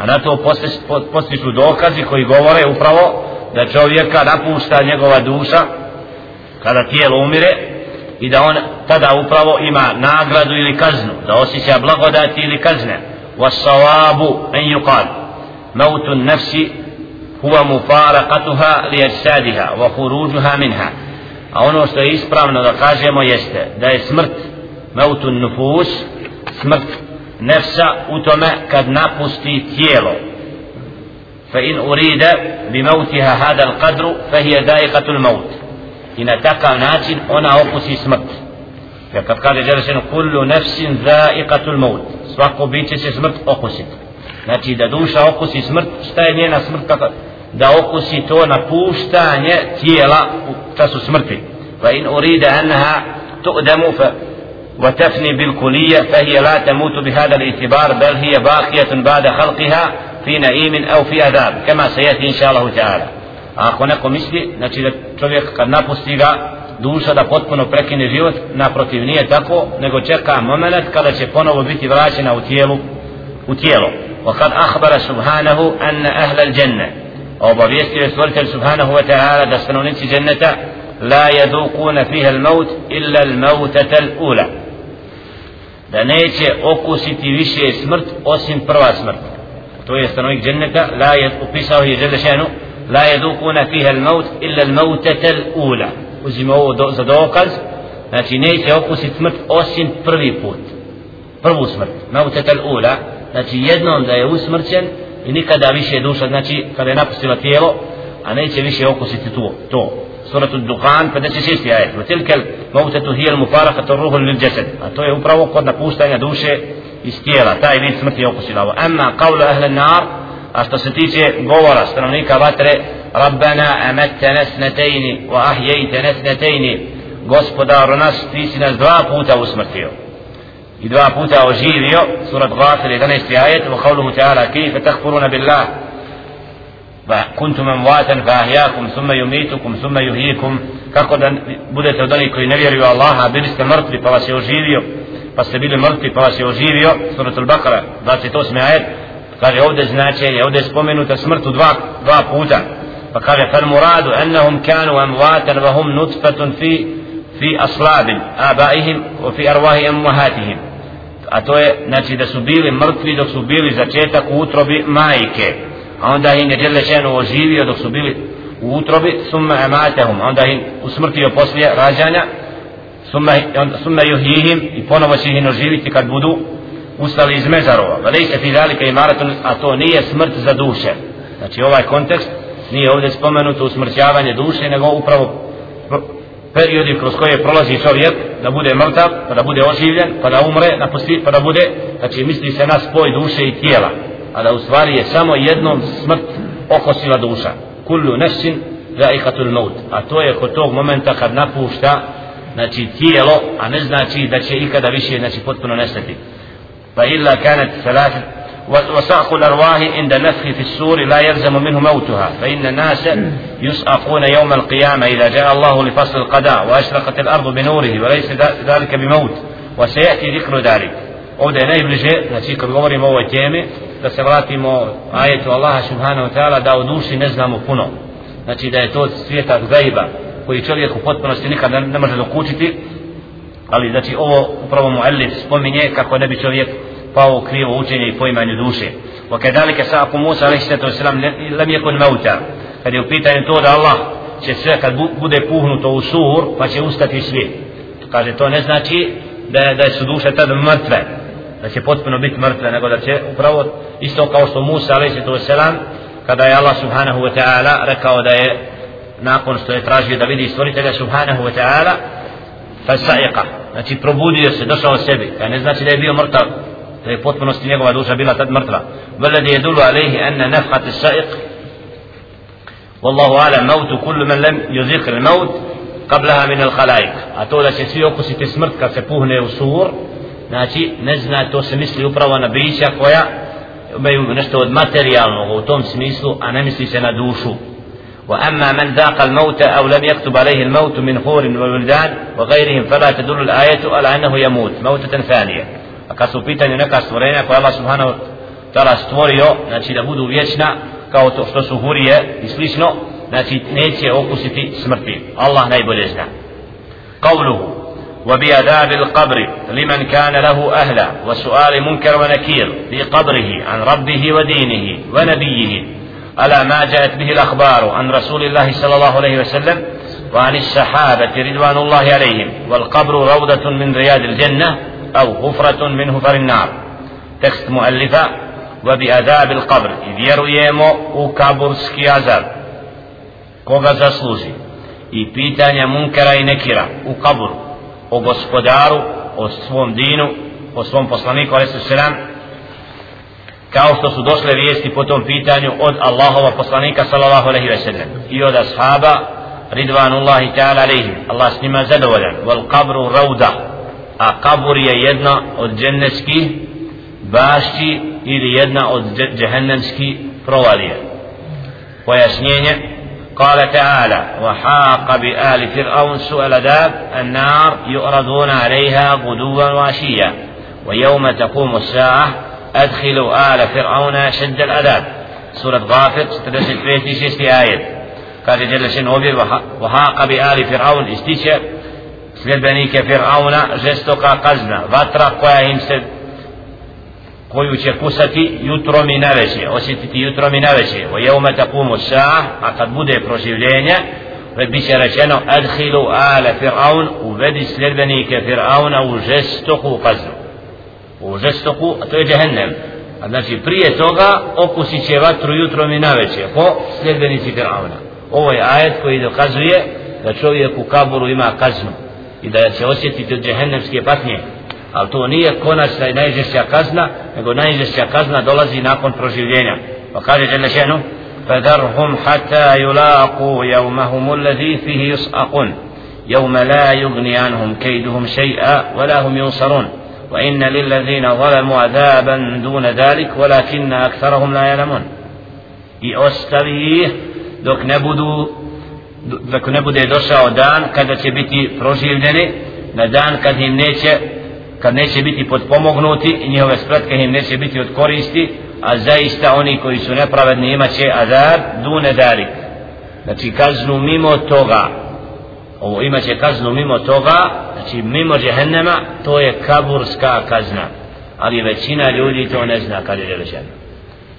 أنا تو postiču dokazi koji govore upravo da čovjeka napušta njegova duša kada tijelo umire i da on tada upravo ima nagradu ili kaznu da osjeća blagodati ili kazne. والصواب أن يقال موت النفس هو مفارقتها لأجسادها وخروجها منها a ono što je ispravno da kažemo jeste da je smrt mautun nufus smrt nefsa u tome kad napusti tijelo fa in urida bi mautiha hada al qadru fa hiya da'iqatul maut i na takav način ona okusi smrt jer kad kaže Đelešenu kullu nefsin da'iqatul maut svako biće se smrt okusiti znači da duša okusi smrt šta je njena smrt kako da okusi to napuštanje tijela u času smrti fa in urida annaha tu'damu fa وتفني بالكلية فهي لا تموت بهذا الاعتبار بل هي باقية بعد خلقها في نعيم أو في عذاب كما سيأتي إن شاء الله تعالى ako neko misli znači da čovjek kad napusti ga duša da potpuno prekine život naprotiv nije tako nego čeka moment kada će ponovo biti vraćena u tijelu u tijelo وقد أخبر سبحانه أن أهل الجنة obavijestio je stvoritelj subhanahu wa ta'ala da stanovnici dženneta la yadukuna fiha al-maut illa al-mautata al-ula da neće okusiti više smrt osim prva smrt to je stanovnik dženneta la je upisao je žele šenu la yadukuna fiha al-maut illa al-mautata al-ula uzimo ovo do, za dokaz znači neće okusiti smrt osim prvi put prvu smrt mautata al-ula znači jednom da je usmrćen i nikada više duša znači kada je napustila tijelo a neće više okusiti to. To surat ad-dukhan 56. ajet. Wa tilka al-mawtah hi al-mufaraqah ar-ruh lil-jasad. A to je upravo kod napuštanja duše iz tijela. Taj vid smrti okusila. Ovo amma qawlu ahli an-nar a što se tiče govora stanovnika vatre rabbana amatna snatayn wa ahyaytana snatayn gospodaru nas ti si nas dva puta usmrtio. إذا أبوتا وجيريو سورة غافر إذا نشتي وقوله تعالى كيف تكفرون بالله كنتم أمواتا فأحياكم ثم يميتكم ثم يهيكم كقد بدت ودني كي نبيري الله بل استمرت بفواسي وجيريو فاستبيل المرت بفواسي وجيريو سورة البقرة ذات آية Kaže ovdje znači, je ovdje spomenuta smrt dva, dva puta. Pa kaže, fal muradu ennahum kanu amvatan vahum nutfatun fi, fi aslabin abaihim. A to je znači da su bili mrtvi dok su bili začetak u utrobi majke. A onda im je Đelešenu oživio dok su bili u utrobi summa amatahum onda im usmrtio poslije rađanja summa, summa juhihim i ponovo će ih oživiti kad budu ustali iz mezarova. Velej se fi i imaratun a to nije smrt za duše. Znači ovaj kontekst nije ovdje spomenuto usmrćavanje duše nego upravo periodi kroz koje prolazi čovjek da bude mrtav, pa da bude oživljen, pa da umre, na pa da bude, znači misli se na spoj duše i tijela, a da u stvari je samo jednom smrt okosila duša. Kullu nefsin zaikatul maut. A to je kod tog momenta kad napušta znači tijelo, a ne znači da će ikada više znači potpuno nestati. Pa illa kanat salatat وساق الأرواح عند النفخ في السور لا يلزم منه موتها فإن الناس يسأقون يوم القيامة إذا جاء الله لفصل القضاء وأشرقت الأرض بنوره وليس ذلك بموت وسيأتي ذكر ذلك ovdje je najbliže, znači kad govorimo o ovoj temi, da se vratimo ajetu Allaha subhanahu wa ta'ala da o duši ne znamo puno. Znači da je to svijeta gajba koji čovjek u potpunosti nikad ne, ne može dokučiti, ali znači ovo upravo mu Elif spominje kako ne bi čovjek pao u krivo učenje i poimanju duše. وكذلك ساق موسى عليه الصلاة والسلام لم يكن موتا kad je u pitanju to da Allah će sve kad bude puhnuto u sur pa će ustati svijet kaže to ne znači da, da su duše tada mrtve da će potpuno biti mrtve nego da će upravo isto kao što Musa alaihi wasalam kada je Allah subhanahu wa ta'ala rekao da je nakon što je tražio da vidi stvoritelja subhanahu wa ta'ala fa sa'iqa znači probudio se došao sebi ne znači da je bio mrtav da je potpunosti njegova duša bila tad mrtva veledi je dulu alaihi enne nefhat sa'iq ala mautu kullu man lam yuzikr maut qablaha min al khalaik a to da će svi okusiti smrt kad se puhne u sur znači ne zna to se misli upravo na bića koja imaju nešto od materijalnog u tom smislu a ne misli se na dušu وأما من ذاق الموت أو لم يكتب عليه الموت من حور وولدان وغيرهم فلا تدل الآية على أنه يموت موتة ثانية a kad su u pitanju neka stvorenja koja Allah subhanahu ta'ala stvorio znači da budu vječna kao to što su hurije i slično znači neće okusiti smrti. Allah najbolje zna. قوله وبعذاب القبر لمن كان له أهلا وسؤال منكر ونكير في قبره عن ربه ودينه ونبيه على ما جاءت به الأخبار عن رسول الله صلى الله عليه وسلم وعن الصحابة رضوان الله عليهم والقبر روضة من رياض الجنة أو غفرة من غفر النار تكست مؤلفة وبأذاب القبر إذ يرويمو وكابرسكي عذاب koga zasluži i pitanja munkera i nekira u kaburu o gospodaru, o svom dinu, o svom poslaniku, selam, kao što su došle vijesti po tom pitanju od Allahova poslanika, sallallahu alaihi sellem, i od ashaba, ridvanullahi ta'ala alaihi, Allah s njima zadovoljan, wal kabru rauda, a kabur je jedna od džennetskih bašći ili jedna od džehennemskih provalije. Pojašnjenje. قال تعالى وحاق بآل فرعون سوء العذاب النار يؤردون عليها غدوا وعشيا ويوم تقوم الساعة أدخلوا آل فرعون شد العذاب سورة غافر ستدرس في شيء آية قال جل شأنه وحاق بآل فرعون استيشر sljedbenike Fir'auna žestoka kazna, vatra koja im se koju će kusati jutrom i naveće, osjetiti jutrom i naveće. O jeume takumu sa, a kad bude proživljenje, e, bit će rečeno, adhilu ale Fir'aun, uvedi sljedbenike Fir'auna u žestoku kaznu. U žestoku, a to je džehennem. A znači prije toga okusit će vatru jutrom i naveće, po sljedbenici Fir'auna. Ovo je ajet koji dokazuje da čovjek u kaburu ima kaznu i da će osjetiti od džehennemske patnje ali to nije konačna i najžešća kazna nego najžešća kazna dolazi nakon proživljenja pa kaže Đelešenu فذرهم حتى يلاقوا يومهم الذي فيه يصعقون يوم لا يغني عنهم كيدهم شيئا ولا هم ينصرون وإن للذين ظلموا عذابا دون ذلك ولكن أكثرهم لا يعلمون i ostavi ih dok ne budu dok ne bude došao dan kada će biti proživljeni na dan kad im neće kad neće biti podpomognuti i njihove spletke im neće biti od koristi a zaista oni koji su nepravedni imaće azab dune darik. Znači kaznu mimo toga ovo imaće kaznu mimo toga znači mimo džehennema to je kaburska kazna. Ali većina ljudi to ne zna kad je rečeno.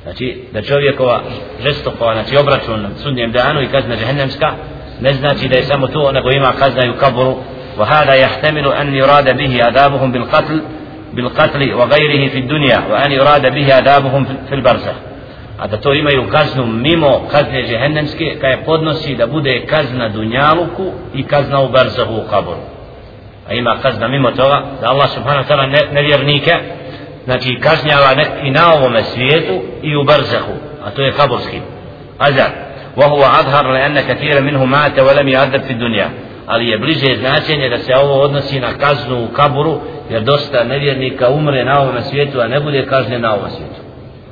Znači da čovjekova žestokova znači obračun na sudnjem danu i kazna džehennemska ne znači da je samo to nego ima kazna i u kaburu وهذا يحتمل أن يراد به عذابهم بالقتل بالقتل وغيره في الدنيا وأن يراد به عذابهم في البرزخ a da to imaju kaznu mimo kazne džehennemske kaj podnosi da bude kazna dunjaluku i kazna u barzahu u kaboru a ima kazna mimo toga da Allah subhanahu ta'ala nevjernike znači kažnjava i na ovome svijetu i u barzahu a to je kaburski azar وهو أظهر لأن كثيرا منه مات ولم يعذب في الدنيا ali je bliže značenje da se ovo odnosi na kaznu u kaburu jer dosta nevjernika umre na ovom svijetu a ne bude kažnjen na ovom svijetu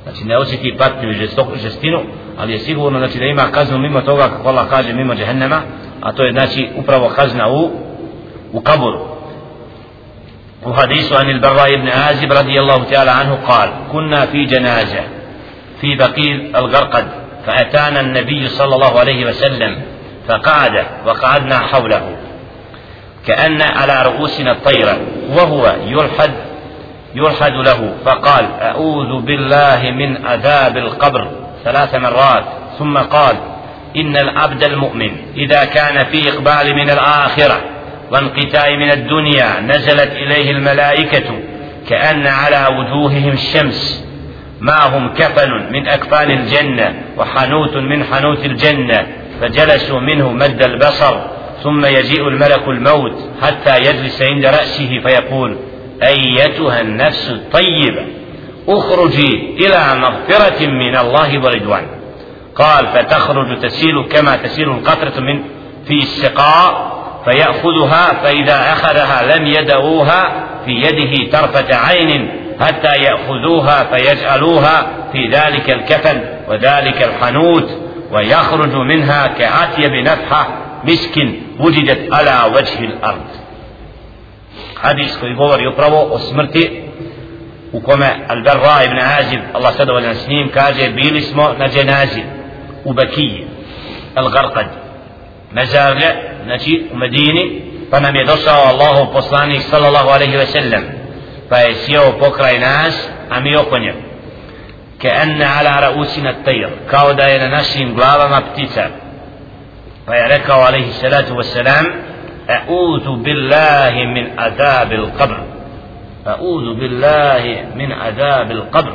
znači ne osjeti patnju i žestinu ali je sigurno znači da ima kaznu mimo toga kako Allah kaže mimo džehennema a to je znači upravo kazna u u kaburu u hadisu il barra ibn Azib radijallahu ta'ala anhu قال كنا في جنازة في بقيل الغرقد فأتانا النبي صلى الله عليه وسلم فقعد وقعدنا حوله كأن على رؤوسنا الطيرة وهو يلحد يلحد له فقال أعوذ بالله من عذاب القبر ثلاث مرات. ثم قال إن العبد المؤمن إذا كان في إقبال من الآخرة وانقتاء من الدنيا نزلت إليه الملائكة كأن على وجوههم الشمس. ما هم كفن من أكفان الجنة وحنوت من حنوت الجنة فجلسوا منه مد البصر ثم يجيء الملك الموت حتى يجلس عند رأسه فيقول أيتها النفس الطيبة أخرجي إلى مغفرة من الله ورضوان. قال فتخرج تسيل كما تسيل القطرة من في السقاء فيأخذها فإذا أخذها لم يدعوها في يده طرفة عين حتى يأخذوها فيجعلوها في ذلك الكفن وذلك الحنوت ويخرج منها كعتي بنفحة مسك وجدت على وجه الأرض. حديث كي يقول يقربه وسمرتي وكما البراء بن عازب الله سده ولن سنين كاجه بيل اسمه نجنازي وبكي. الغرقد. مزارع نجي ومديني فنمي دوسه الله وقصاني صلى الله عليه وسلم. Pa je sjeo pokraj nas a mi oko nje كأن على رؤوسنا الطير. كاو داينا نشيم غلابا مبتيتا فيركوا عليه الصلاة والسلام أعوذ بالله من عذاب القبر. أعوذ بالله من عذاب القبر.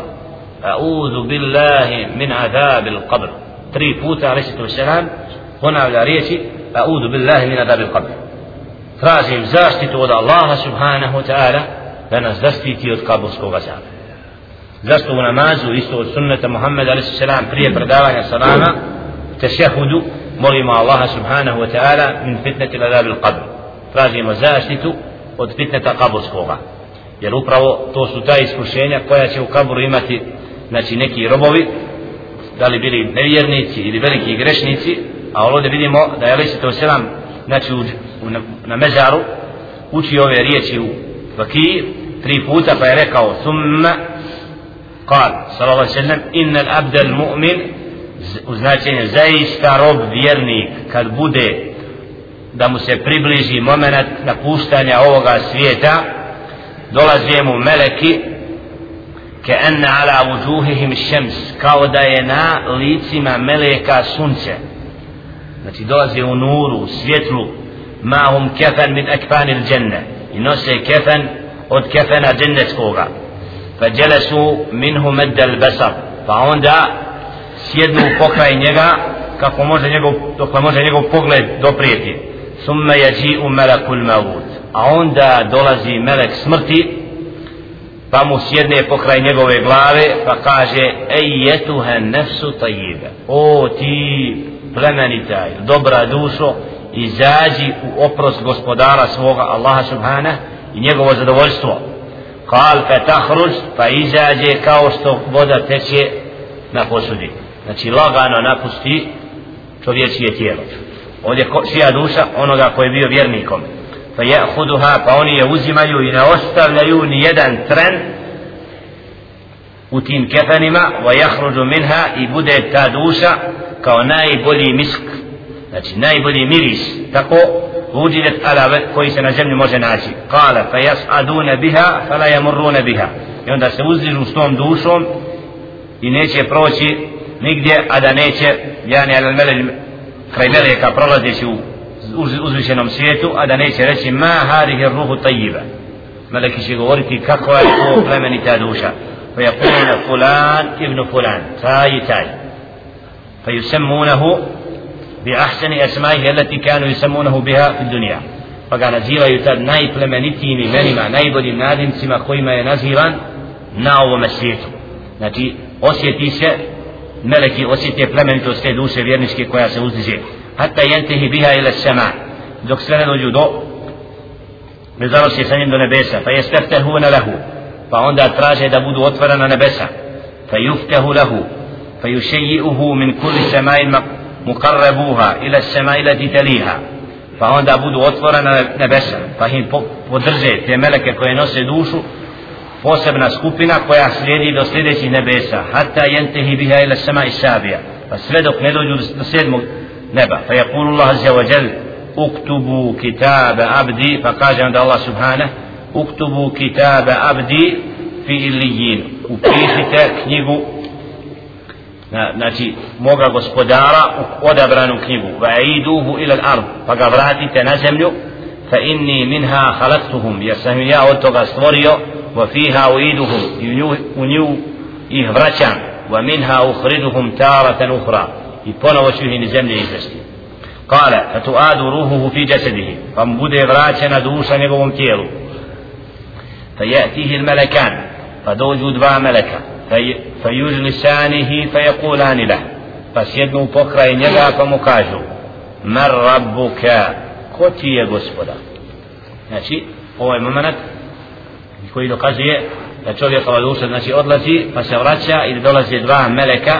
أعوذ بالله من عذاب القبر. تري فوتا عليه الصلاة والسلام هنا على ريشي أعوذ بالله من عذاب القبر. tražim zaštitu od Allaha subhanahu wa ta'ala da nas zaštiti od kabulskog azaba zašto u namazu isto od sunneta Muhammed a.s. prije predavanja salama tešehudu molimo Allaha subhanahu wa ta'ala min fitneti ladabi l-qadr tražimo zaštitu od fitneta kaburskoga jer upravo to su ta iskušenja koja će u kaburu imati znači neki robovi da li bili nevjernici ili veliki grešnici a ovdje vidimo da je Alisa selam znači u, u, na, na mezaru uči ove riječi u vakiji tri puta pa je rekao thumma قال صلى الله عليه وسلم إن الأبد المؤمن značenje zaista rob vjernik kad bude da mu se približi moment napuštanja ovoga svijeta dolaze mu meleki ke enne ala vujuhihim šems kao da je na licima meleka sunce znači dolaze u nuru, u svjetlu mahum kefen min ekfanil dženne i nose kefen od kefena džennetskoga. Pa jelesu minhu meddel besar. Pa onda sjednu pokraj njega kako može njegov, dokle može njegov pogled doprijeti. Summa jeđi u melekul a onda dolazi melek smrti pa mu sjedne pokraj njegove glave pa kaže ej jetuhe nefsu tajive o ti plemenita dobra dušo izađi u oprost gospodara svoga Allaha subhanahu i njegovo zadovoljstvo. Kal fe tahruž pa izađe kao što voda teče na posudi. Znači lagano napusti čovječije tijelo. Ovdje čija duša onoga koji je bio vjernikom. Fa ja'khuduha pa oni je uzimaju i ne ostavljaju ni jedan tren u tim kefenima wa yakhruju minha i bude ta duša kao najbolji misk. Znači najbolji miris. Tako uđilet ala koji se na zemlji može naći kala fa yas'aduna biha fa la yamurruna biha i onda se uzdižu s tom dušom i neće proći nigdje a da neće yani al melel kraj meleka prolazeći u uzvišenom svijetu a da neće reći ma hadihi ruhu tajiba meleki će govoriti kako je to plemenita duša fa yaquluna fulan ibn fulan taj taj fa yusammunahu bi ahsani asma'ihi allati kanu yusammunahu biha fi dunya. Pa ga nazivaju tad najplemenitijim imenima najboljim nadimcima kojima je nazivan na ovom svijetu. Znači osjeti se meleki osjete plemenitost te duše vjerničke koja se uzdiže. Hatta yantahi biha ila sama dok sve ne dođu do ne zarosi sa njim do nebesa. Fa yastaftahuna lahu. Pa onda traže da budu otvorena nebesa. Fa yuftahu lahu. Fa yushayyi'uhu min kulli sama'in mukarrabuha ila sema ila allati pa onda budu otvorena nebesa pa im podrže te meleke koje nose dušu posebna skupina koja slijedi do sljedećih nebesa hatta jentehi biha ila sema i sabija pa sve dok ne dođu do sedmog neba. Pa je kulu Allah azza wa jel uktubu kitabe abdi pa kaže onda Allah subhana uktubu kitabe abdi fi illijin upišite knjigu znači moga gospodara u odabranu knjigu va iduhu ila al-ard pa ga vratite na zemlju fa inni minha khalaqtuhum ja sam ja od toga stvorio wa fiha uiduhum i u nju, u ih vraćam wa minha ukhriduhum taratan ukhra i ponovo ću ih iz zemlje izvesti ruhuhu fi jasadihi pa mu bude vraćena duša njegovom tijelu al-malakan pa dođu dva meleka fa yujlisanihi fa yaqulani lahu pa sjednu pokraj njega pa mu kažu mar rabbuka? Ko ti je gospoda? Znači ovaj moment koji dokazuje da čovjekova duša znači odlazi pa se vraća ili dolaze dva meleka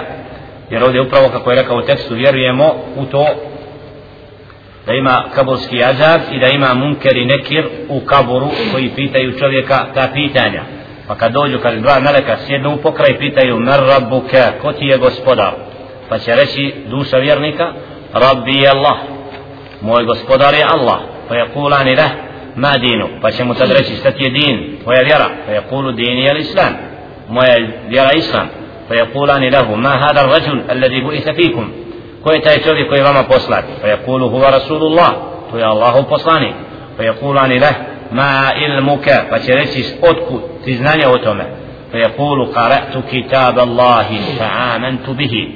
jer ovdje upravo kako je rekao u tekstu vjerujemo u to da ima kaburski azab i da ima munker i nekir u kaburu koji pitaju čovjeka ta pitanja. Pa kad dođu kad dva meleka sjednu u pokraj pitaju mer rabbuka ko ti je gospodar pa će reći duša vjernika rabbi je Allah moj gospodar je Allah pa je kulani leh ma dinu pa će mu tad reći šta ti je din tvoja vjera pa je kulu din je islam moja vjera islam pa je kulani lehu ma hada rajul alladhi bu'itha fikum ko je taj čovjek koji je vama poslat pa je kulu huva rasulullah to je Allahu poslanik pa je kulani leh ma ilmuka pa će reći otkud ti znanje o tome? Pa je kulu qara'tu kitab Allahi fa amantu bihi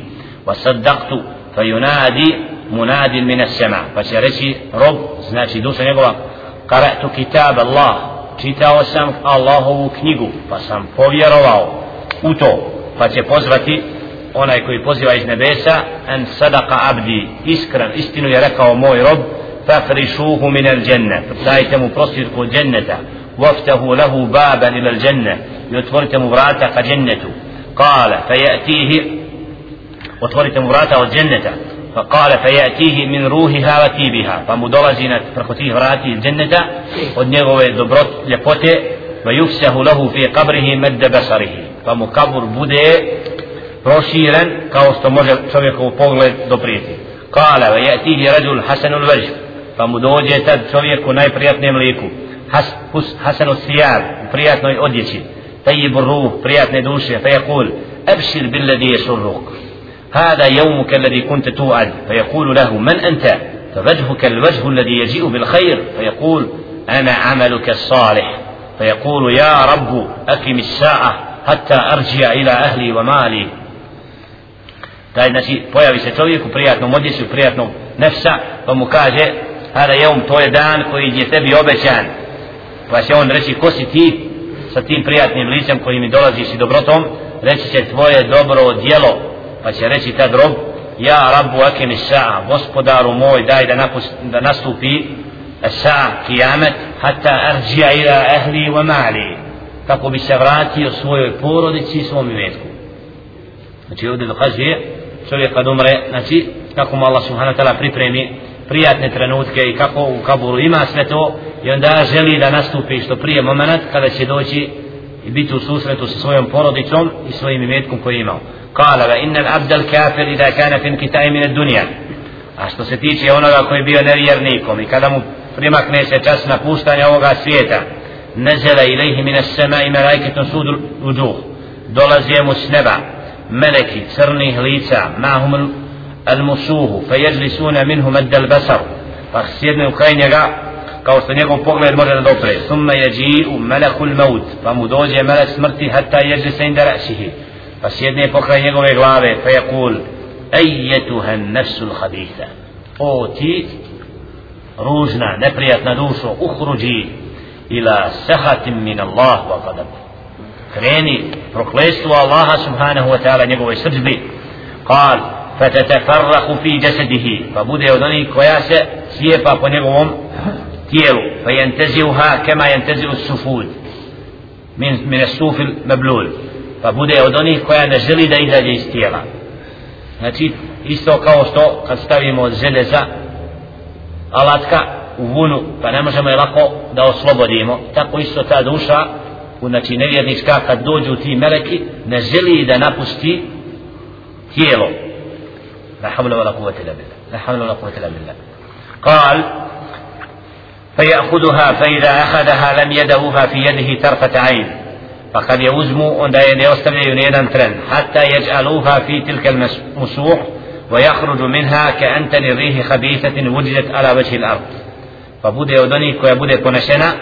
wa saddaqtu fa yunadi munadin min as-sama. Pa će reći rob znači duša njegova qara'tu kitab Allah čitao sam Allahovu knjigu pa sam povjerovao u to. Pa će pozvati onaj koji poziva iz nebesa an sadaqa abdi iskren istinu je rekao moj rob فافرشوه من الجنة. فسايت مبرسك جنة وافته له بابا إلى الجنة. يتورت مبراتا جنة قال فيأتيه وتورت مبراتا والجنة. فقال فيأتيه من روحها وتيبها. فمدرزنا فرخته راتي الجنة. ونغوي دبرت لفوته ويفسه له في قبره مد بصره. فمقبر بوده رشيرا كاوستموجا شبكه بوغلت دبريتي قال ويأتيه رجل حسن الوجه فمو dođe tad čovjeku najprijatnijem liku. حسن الثياب prijatnoj odjeći. طيب الروح prijatne duše. فيقول أبشر بالذي يسرك هذا يومك الذي كنت توعد فيقول له من أنت فوجهك الوجه الذي يجيء بالخير فيقول أنا عملك الصالح فيقول يا رب أقم الساعة حتى أرجع إلى أهلي ومالي taj znači pojavi se čovjek u prijatnom odjesu, u prijatnom nefsa, pa mu kaže, hada jeum, to je dan koji je tebi obećan. Pa će on reći, ko si ti? sa tim prijatnim licem koji mi dolaziš i dobrotom reći će tvoje dobro djelo pa će reći ta rob, ja rabu akim sa gospodaru moj daj da, napust, da nastupi sa kijamet hatta arđija ila ahli wa mali kako bi se vratio svojoj porodici i svom imetku znači ovdje dokazuje čovjek kad umre znači kako mu Allah subhanahu wa ta'ala pripremi prijatne trenutke i kako u kaburu ima sve to i onda želi da nastupi što prije moment kada će doći i biti u susretu sa svojom porodicom i svojim imetkom koji je imao. Kala va innal abdal kafir ida kana fin kitaj min dunja a što se tiče onoga koji je bio nevjernikom i kada mu primakne se čas napuštanja ovoga svijeta nezela ilaihi min as-sama i malaikatun sudu uđuh dolazi mu s neba meleki crnih lica mahum al-musuhu fejajlisuna minhu madda al-basar pa sjedne u kraj njega kao što njegov pogled može da dopre summa yaji malakul maut pa mu dođe melek smrti hatta yajlisa inda ra'sihi pa sjedne pokraj njegove glave pa yakul ayyatuha an-nafs al-khabitha o ti ružna neprijatna dušo uhruđi ila sahatim min Allah wa qadab kreni proklestvo Allaha subhanahu wa ta'ala njegovoj srđbi قال فتتفرق في جسده فبدأ يدني كوياسة سيبا بنيغوم تيرو فينتزعها كما ينتزع السفود من من السوف المبلول فبدأ يدني كويا نجلي دا إذا جي استيلا Znači, isto kao što kad stavimo od železa alatka u vunu, pa ne možemo je lako da oslobodimo, tako isto ta duša, znači nevjernička, kad dođu ti meleki, ne želi da napusti tijelo. لا حول ولا قوة إلا بالله. لا حول ولا قوة إلا بالله. قال فيأخذها فإذا أخذها لم يدهها في يده طرفة عين. فقد يوزم أن يستمع ترن حتى يجعلوها في تلك المسوح ويخرج منها كأنتن الريح خبيثة وجدت على وجه الأرض. فبودي أدني كوي بودي كونشنا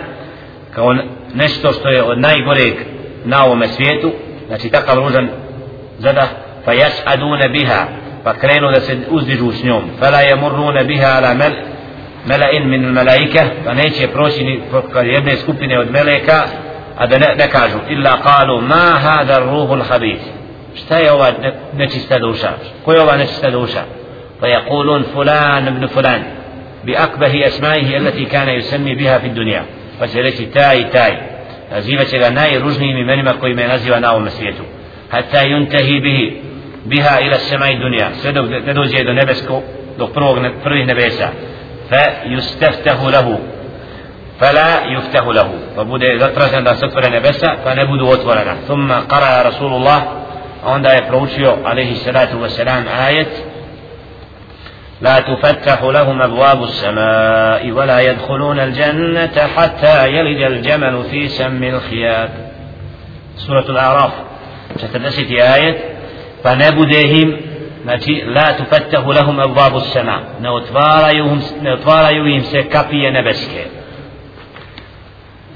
kao nešto što je od najgoreg na ovome svijetu znači takav ružan zada fa biha pa krenu da se uzdižu s njom fala yamurruna biha ala mel mela'in min malaika pa neće proći ni jedne skupine od meleka a da ne, ne kažu illa qalu ma hada ruhul habith šta je ova nečista duša ko je ova nečista duša pa yaqulun fulan ibn fulan bi akbahi asma'ihi allati kana yusammi biha fi dunya pa će reći taj taj nazivaće ga najružnijim imenima koji me naziva na ovom svijetu hatta yuntahi bihi biha ila samai dunja sve dok ne dođe do nebesko do prvog prvih nebesa fa yustaftahu lahu فلا يفتح له فبدا zatražen da se otvore nebesa pa ne budu otvorena ثم قرأ رسول الله onda je proučio عليه الصلاة والسلام آية لا تفتح لهم أبواب السماء ولا يدخلون الجنة حتى يلج الجمل في سم الخياط سورة الأعراف ستدست آية pa ne bude im znači la tufattahu lahum abwabu sama ne otvaraju im ne otvaraju im se kapije nebeske.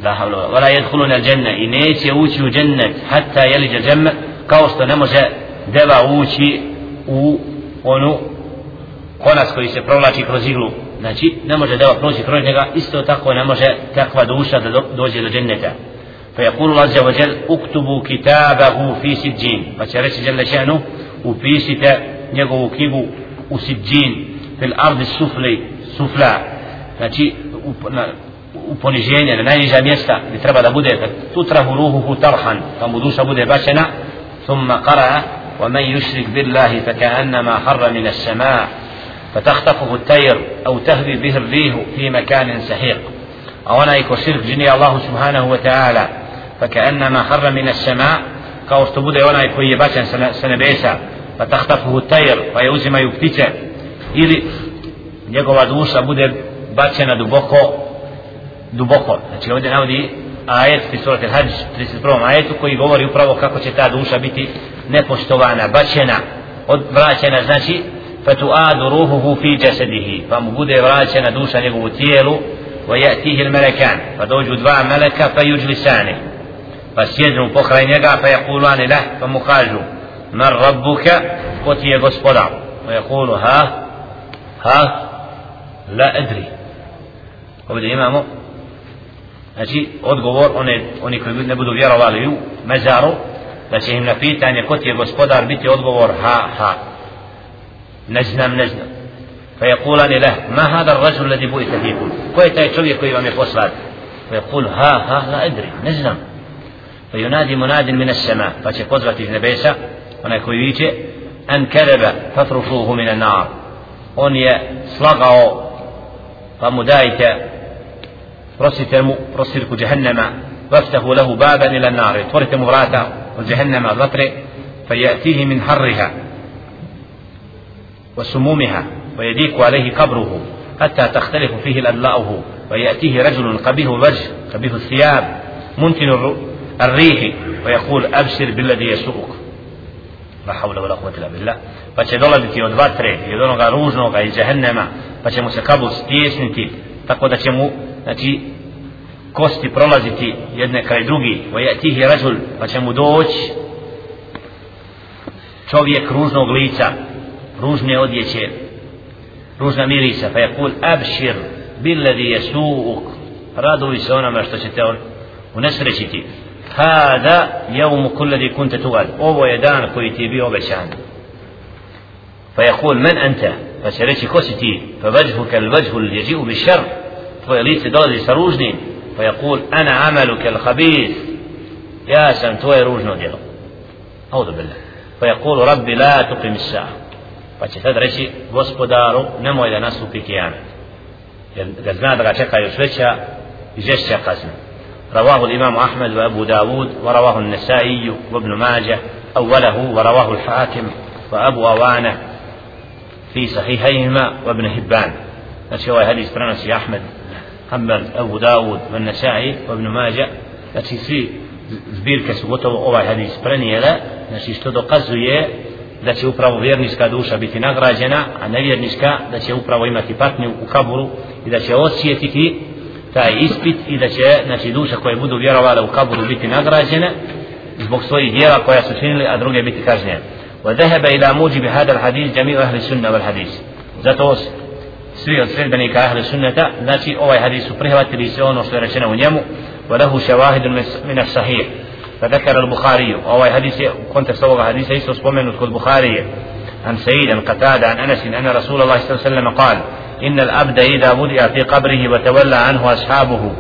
La havla wala yadkhuluna al-janna. I neće ući u džennet hatta yalija al-janna kao što ne može deva ući u onu konac koji se provlači kroz iglu. Znači ne može deva proći kroz njega isto tako ne može takva duša da dođe do dženneta. فيقول الله عز وجل اكتبوا كتابه في سجين. فشرش جل شأنه وفي ستا نيغو كيبو وسجين في الأرض السفلي سفلا znači u poniženje na najniža mjesta gdje treba da bude tutrahu ruhuhu tarhan pa mu duša bude ثم قرأ ومن يشرك بالله فكأنما خر من السماء فتخطفه الطير أو تهوي به الريح في مكان سحيق. أو أنا شرك جني الله سبحانه وتعالى. فكأنما خر من السماء kao što bude onaj koji je bačen sa nebesa pa tahtafuhu tajr pa je uzimaju ptice ili njegova duša bude bačena duboko duboko znači ovdje navodi ajet fi surat al-hajj 31. ajetu koji govori upravo kako će ta duša biti nepoštovana bačena odvraćena znači fatuadu ruhuhu fi jasadihi pa mu bude vraćena duša njegovu tijelu ويأتيه الملكان فدوج دواء ملكا فيجلسانه فسيدن pokraj njega فيقولان له فمخاجو من ربك قتي gospodar فيقول ها ها لا أدري ovdje imamo znači odgovor one, oni koji ne budu vjerovali u mezaru da će im na pitanje ko ti je gospodar biti odgovor ha ha ne znam ne znam fa yaqulani lah ma hada ar-rajul alladhi bu'itha fikum ko je taj čovjek koji vam je poslat fa فينادي مناد من السماء. فتقذفت في نبيسة أنا كويتي أن كذب فاطرشوه من النار. أن يصلقه فمدايت رسلك جهنم وافتحوا له بابا إلى النار. تورت مراتا وجهنم الرطر فيأتيه من حرها وسمومها ويديك عليه قبره حتى تختلف فيه الأدلاؤه ويأتيه رجل قبيه الوجه قبيه الثياب منتن الرؤوس الريح ويقول أبشر بالذي يسوءك لا حول ولا قوة إلا بالله pa će dolaziti od vatre i od onoga ružnoga iz džehennema pa će mu se kabul stjesniti tako da će mu znači kosti prolaziti jedne kraj drugi tih je rađul pa će mu doći čovjek ružnog lica ružne odjeće ružna mirisa pa je kul abšir billadi je suuk raduj se onama što će te on unesrećiti هذا يوم كل الذي كنت تؤد أبو يدان كويتي بي وبشان فيقول من أنت؟ فسريتي كوستي فوجهك الوجه الذي يجيء بالشر. فيليس دولي سروجني فيقول أنا عملك الخبيث. يا سنتوي روجنو ديلو أعوذ بالله. فيقول ربي لا تقم الساعة. فتتدرسي غسبدار نمو إلى نصف كيانة قد زناد غشقة يشفتها يجشق قسمه رواه الإمام أحمد وأبو داود ورواه النسائي وابن ماجه أوله ورواه الحاكم وأبو أوانة في صحيحيهما وابن حبان znači ovaj hadis prenosi Ahmed Hanbal, Abu Dawud, Nasai, Ibn Majah, znači svi zbirke su gotovo ovaj hadis prenijele, znači što dokazuje da će upravo vjernička duša biti nagrađena, a nevjernička da će upravo imati patnju u kaburu i da će osjetiti taj ispit i da će znači, duša koje budu vjerovale u kaburu biti nagrađene zbog svojih dijela koja su činili, a druge biti kažnjene. وذهب إلى موجب هذا الحديث جميع أهل السنة والحديث zato svi od sredbenika ahli sunneta znači ovaj hadis su prihvatili sve ono što je rečeno u njemu وله شواهد من الصحيح فذكر البخاري وهو حديث كنت سوى حديث يسوع سبومن البخاري عن سيد عن قتادة عن أنس أن رسول الله صلى الله عليه وسلم قال إن الأبد إذا بدأ في قبره وتولى عنه أصحابه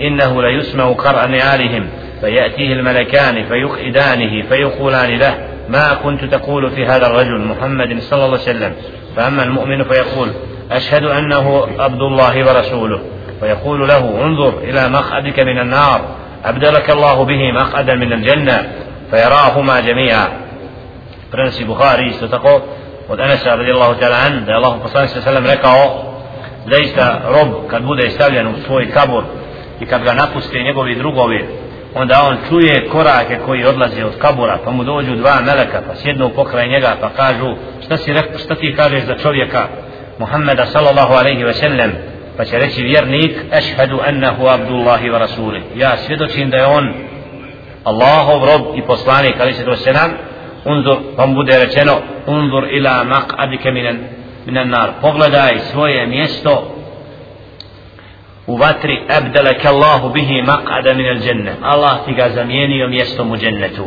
إنه ليسمع قرأ نعالهم فيأتيه الملكان فيخئدانه فيقولان له ما كنت تقول في هذا الرجل محمد صلى الله عليه وسلم؟ فأما المؤمن فيقول أشهد أنه عبد الله ورسوله. فيقول له انظر إلى مقعدك من النار أبدلك الله به مقعدا من الجنة فيراهما جميعا. Buhari isto tako od Anasa radijallahu ta'ala an da je Allah poslanik sa sallam rekao zaista rob kad bude stavljen u svoj kabor i kad ga napuste njegovi drugovi onda on čuje korake koji odlaze od kabura pa mu dođu dva meleka pa sjednu pokraj njega pa kažu šta, si, šta ti kažeš za čovjeka Muhammeda sallallahu alaihi ve sellem pa će reći vjernik ešhedu ennehu abdullahi wa rasuli. Ja svjedočim da je on Allahov rob i poslanik ali se to se nam mu bude rečeno unzur ila maq'adika minan minan nar pogledaj svoje mjesto u vatri abdalaka Allahu bihi maq'ada min al-janna Allah ti ga zamijenio mjestom u džennetu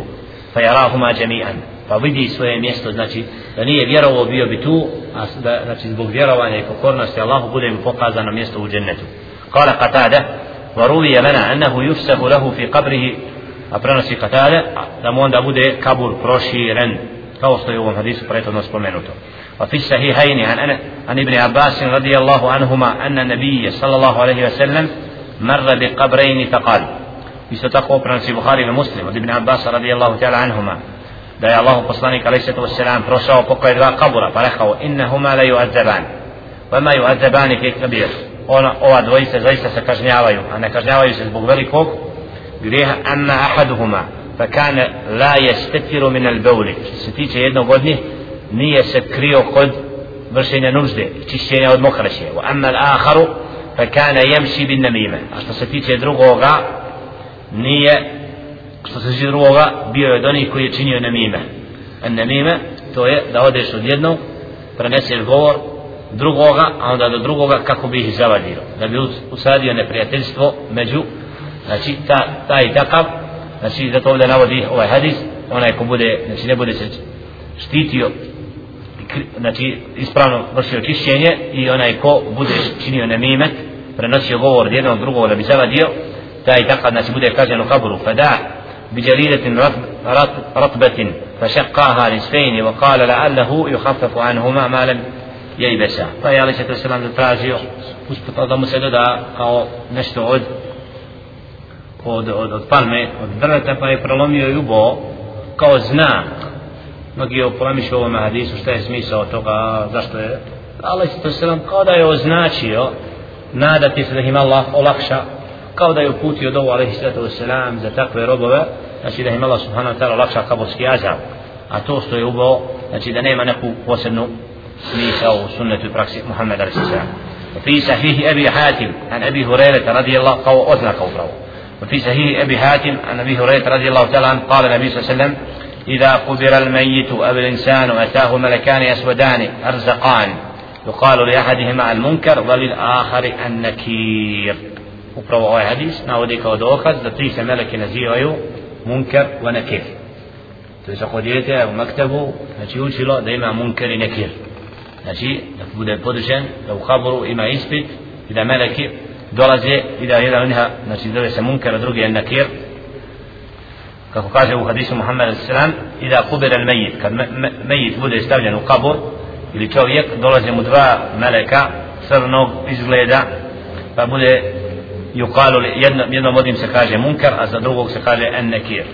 fa yarahuma jami'an pa vidi svoje mjesto znači da nije vjerovao bio bi tu a da znači zbog vjerovanja i pokornosti Allahu bude mu pokazano mjesto u džennetu قال قتادة وروي لنا أنه يفسح له في قبره أبرنسي قتادة da mu onda bude kabur proširen kao što je u ovom hadisu prethodno spomenuto وفي الصحيحين عن عن ابن عباس رضي الله عنهما أن النبي صلى الله عليه وسلم مر بقبرين فقال يستقوا برنسي بخاري ومسلم وابن عباس رضي الله تعالى عنهما da je Allah poslanik alejhi salatu vesselam prošao pokraj dva kabura pa rekao innahuma la yu'azzaban wa ma yu'azzaban fi kabir ona ova dvojica zaista se kažnjavaju a ne kažnjavaju se zbog velikog grijeha amma ahaduhuma fa kana la yastatiru min al-bawl se tiče jednog od njih nije se krio kod vršenja nužde čišćenja od mokraće. Wa amma al-akharu fa kana yamshi bin namima. A što se tiče drugoga nije što se tiče drugoga bio je od onih koji je činio namime. A namime to je da odeš od jednog preneseš govor drugoga a onda do drugoga kako bi ih zavadio. Da bi usadio neprijateljstvo među znači ta, taj takav znači zato ovdje navodi ovaj hadis onaj ko bude znači ne bude se štitio znači ispravno vršio čišćenje i onaj ko bude činio nemimet prenosio govor od jednog drugog da bi zavadio taj takav znači bude kažen u kaburu pa da بجريدة رطبة فشقاها نصفين وقال لعله يخفف عنهما ما لم ييبسا فهي عليه الصلاة والسلام تتراجع usput da mu se doda kao nešto od od, od, od palme, od drveta pa je prelomio i ubo kao znak mnogi polemišu u ovom hadisu šta je smisao toga zašto je Allah se to selam kao da je označio nadati se da im Allah olakša kao da je uputio dovu alaihi sallatu wasalam za takve robove znači da im Allah subhanahu wa ta'ala olakša kaburski azab a to što je ubao znači da nema neku posebnu smisao u sunnetu i praksi Muhammed alaihi sallam وفي صحيح أبي حاتم عن أبي هريرة رضي الله عنه أذنك أو وفي صحيح أبي حاتم عن أبي هريرة رضي الله تعالى عنه قال النبي صلى الله عليه وسلم إذا قبر الميت أو الإنسان أتاه ملكان يسودان أرزقان يقال لأحدهما المنكر وللآخر النكير upravo ovaj hadis navodi kao dokaz da tri se meleke nazivaju munkar wa nakir to je ako dijete u maktabu znači učilo da ima munkar i nakir znači da bude podučen da u haboru ima ispit i da meleki dolaze i da jedan od njega znači zove se munkar a drugi je nakir kako kaže u hadisu Muhammed s.a.v. i da kubir al mejit kad mejit bude stavljen u kabur ili čovjek dolaze mu dva meleka crnog izgleda pa bude yuqalu jedno, jednom od se kaže munkar a za drugog se kaže en nekir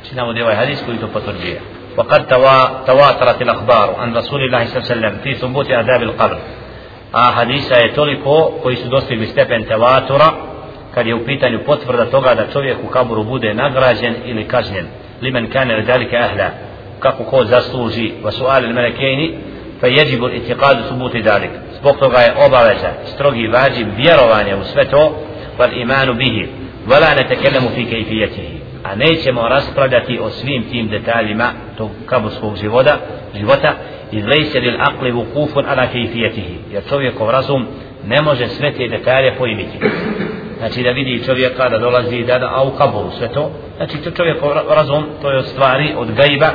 znači navodi ovaj hadis koji to potvrđuje وقد تواترت الأخبار عن رسول الله صلى الله عليه وسلم في ثبوت عذاب القبر a hadisa je toliko koji su dostigli stepen tevatura kad je u pitanju potvrda toga da čovjek u kaburu bude nagrađen ili kažnjen limen kane dalike ahla kako ko zasluži wa suali melekejni fa jeđibu itiqadu subuti dalik zbog toga je obaveza strogi vađib vjerovanje u sve to wal imanu bihi wala netekellemu fi kejfijetihi a nećemo raspravljati o svim tim detaljima tog kaburskog života života iz lejse lil akli vukufun ala kejfijetihi. Jer čovjekov razum ne može sve te detalje pojmiti. Znači da vidi čovjeka da dolazi da, da a u kaburu sve to. Znači to čovjekov razum to je od stvari od gajba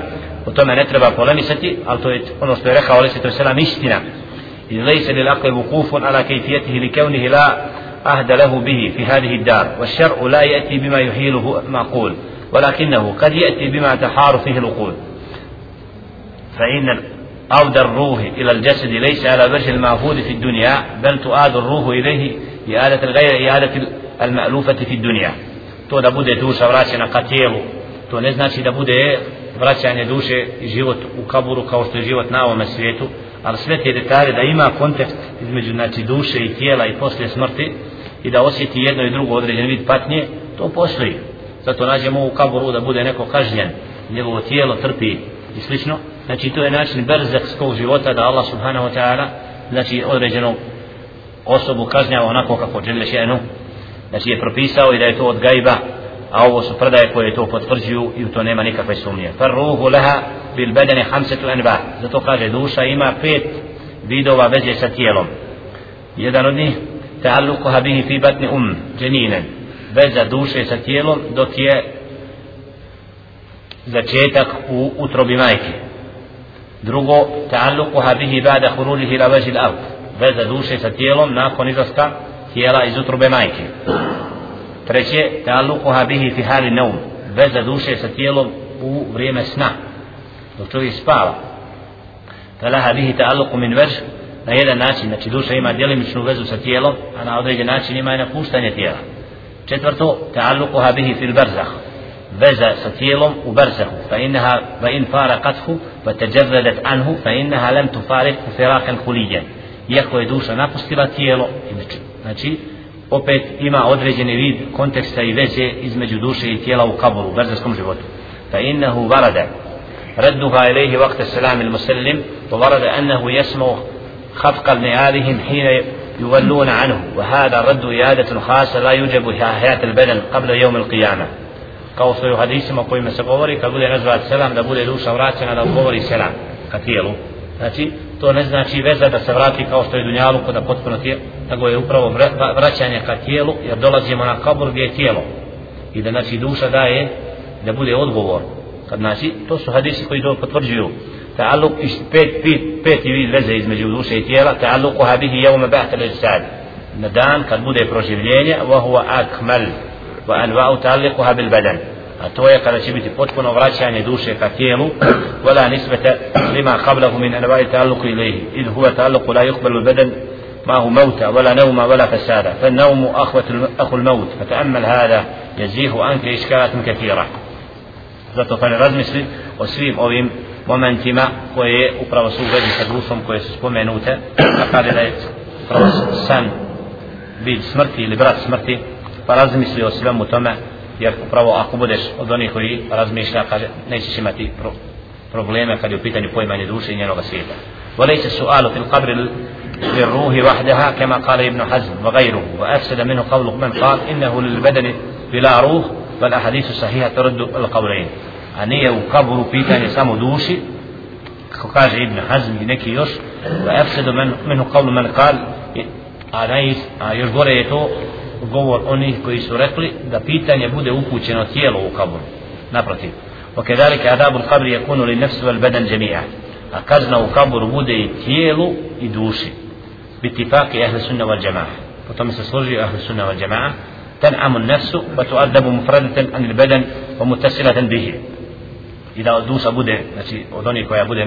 o tome ne treba polemisati ali to je ono što je rekao ali se to je selam istina. Iz lejse lil akli vukufun ala kejfijetihi li kevnihi la ahda lahu bihi fi hadihi dar والشرع لا يأتي بما يحيله معقول ولكنه قد يأتي بما تحار فيه العقول فإن عود الروح إلى الجسد ليس على وجه المعهود في الدنيا بل تؤاد الروح إليه إعادة الغير إعادة المألوفة في الدنيا. to da bude duša vraćena ka tijelu. To ne znači da bude vraćanje duše i život u kaburu kao što je život na ovome svijetu. Ali sve te detalje da ima kontekst između znači duše i tijela i poslije smrti i da osjeti jedno i drugo određen vid patnje to postoji. Zato nađemo u kaboru da bude neko kažnjen. Njegovo tijelo trpi i slično. Znači to je način berzakskog života da Allah subhanahu wa ta'ala znači određenu osobu kažnjava onako kako žele šenu. Znači je propisao i da je to od gajba a ovo su predaje koje to potvrđuju i u to nema nikakve sumnje. Far ruhu leha bil bedene hamsetu enba. Zato kaže duša ima pet vidova veze sa tijelom. Jedan od njih ta'alluquha bihi fi batni um janinen veza duše sa tijelom dok je začetak u utrobi majke. Drugo ta'alluquha bihi ba'da khurujihi ila wajhi al-ard veza duše sa tijelom nakon izlaska tijela iz utrobe majke. Treće ta'alluquha bihi fi hali naum veza duše sa tijelom u vrijeme sna dok čovjek spava falaha bihi ta'alluqu min wajh na jedan način, znači duša ima djelimičnu vezu sa tijelom, a na određen način ima i napuštanje tijela. Četvrto, ta'alluquha bihi fil barzah, veza sa tijelom u barzahu, fa innaha, fa in faraqathu, fa tajarradat anhu, fa innaha lam tufariqhu firaqan kulijan. Iako je duša napustila tijelo, znači, opet ima određeni vid konteksta i veze između duše i tijela u kaburu, u barzahskom životu. Fa innahu varada, ردها إليه وقت السلام المسلم وورد أنه يسمع خفق نعالهم حين يولون عنه وهذا الرد إيادة خاصة لا يوجب حياة البدن قبل يوم القيامة kao što je u hadisima kojima se govori kad bude nazvat selam da bude duša vraćena da govori selam ka tijelu znači to ne znači veza da se vrati kao što je dunjalu kada potpuno tijelo nego je upravo vraćanje ka tijelu jer dolazimo na kabur gdje je tijelo i da znači duša daje da bude odgovor kad znači to su hadisi koji to potvrđuju iz pet pet pet vid veze između duše i tijela ta'alluquha bihi yawma ba'th al-ijsad na dan kad bude proživljenje wa anwa'u ta'alluquha bil badan a to je kada će biti potpuno vraćanje duše ka tijelu wala nisbata lima qablahu min anwa'i ta'alluq ilayhi id huwa ta'alluq la yuqbalu al-badan معه موت ولا نوم ولا فساد فالنوم أخوة أخو الموت فتأمل هذا يزيه عنك إشكالات كثيرة zato pa razmisli o svim ovim momentima koje upravo su u vezi sa dušom koje su spomenute a kada da je upravo san vid smrti ili brat smrti pa razmisli o svemu tome jer upravo ako budeš od onih koji razmišlja kaže nećeš imati pro, probleme kad je u pitanju poimanje duše i njenog svijeta وليس السؤال في القبر للروح وحدها كما قال ابن حزم وغيره وأفسد منه قول من قال إنه للبدن بلا روح والأحاديث الصحيحة ترد القولين أني وقبر بيتاني سامو دوشي efsedu men, menu kavlu men kal a, naj, a još gore je to govor onih koji su rekli da pitanje bude upućeno tijelo u kaburu naprotiv وكذلك عذاب القبر يكون للنفس والبدن جميعا a kazna u kaburu bude i tijelu i duši bitifaki ahli sunna wal jama'a po tome se složi ahli sunna wal jama'a تنعم النفس وتؤدب مفردة عن البدن ومتصلة به إذا دوسا bude znači od onih koja bude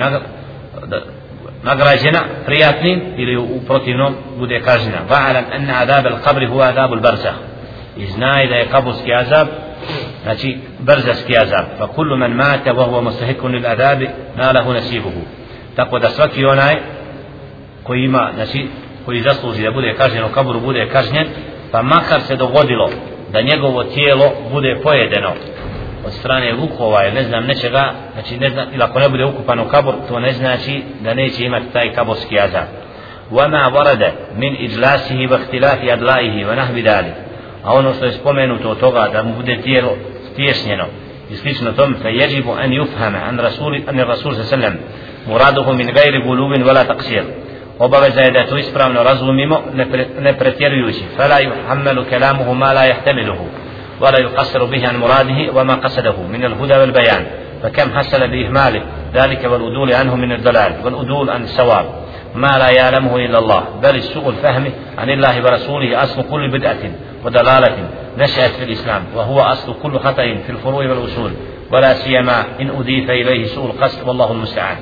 nagrađena prijatnim ili u protivnom bude kažnjena. Va'alam anna adab al-qabr huwa adab al barzah i znaj da je kaburski azab znači barzahski azab. Fa kullu man mata wa huwa mustahiqun lil adab nalahu nasibuhu. Tako da svaki onaj koji ima znači koji zasluži da bude kažnjen u kaburu bude kažnjen pa makar se dogodilo da njegovo tijelo bude pojedeno. Od strane vukova ili ne znam nečega znači ne znam, ili ako ne bude ukupan u kabur to ne znači da neće imati taj kaburski azab وما ورد من إجلاسه واختلاف أدلائه ونحو ذلك a ono što je spomenuto od toga da mu bude tijelo stješnjeno i slično tom fe jeđibu an yufhama an rasuli an rasul sallam muraduhu min gajri gulubin wala taqsir obaveza je da to ispravno razumimo ne pretjerujući fala yuhammalu kalamuhu ma la yahtamiluhu ولا يقصر به عن مراده وما قصده من الهدى والبيان. فكم حصل بإهماله ذلك والأدول عنه من الضلال والأدول عن الصواب ما لا يعلمه إلا الله. بل سوء الفهم عن الله ورسوله أصل كل بدعة ودلالة نشأت في الإسلام وهو أصل كل خطأ في الفروع والأصول. ولا سيما إن أضيف إليه سوء القصد والله المستعان.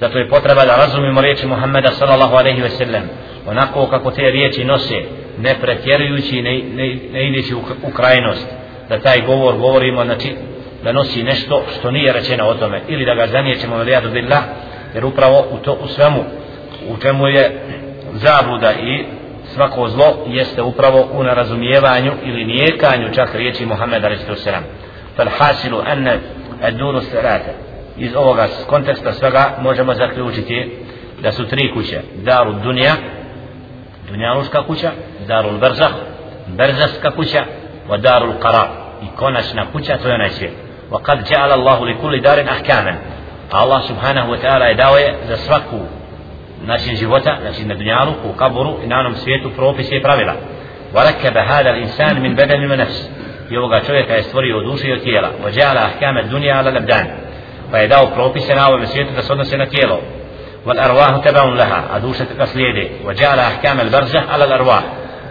Zato je potreba da razumimo riječi Muhammeda sallallahu alaihi ve sellem onako kako te riječi nose ne pretjerujući ne, ne, ne ideći u krajnost da taj govor govorimo znači da nosi nešto što nije rečeno o tome ili da ga zanijećemo ili billah jer upravo u, to, u svemu u čemu je zabuda i svako zlo jeste upravo u narazumijevanju ili nijekanju čak riječi Muhammeda r.a. fal hasilu ene edunu serate iz ovoga konteksta svega možemo zaključiti da su tri kuće daru dunja dunjaluška kuća daru berzah berzaska kuća wa daru qarar i konačna kuća to je onaj svijet وقد جعل الله لكل دار أحكاما Allah subhanahu wa ta'ala je dao je za svaku način života, znači na dunjalu, u kaburu i na onom svijetu propise i pravila. وركب هذا الإنسان من بدن ونفس ovoga čovjeka je stvorio od duše i od tijela وجعل أحكام الدنيا على الأبدان pa je dao propise na ovom svijetu da se odnose na tijelo والأرواح تبع لها. a duša ga slijedi وجعل أحكام البرزخ على الأرواح.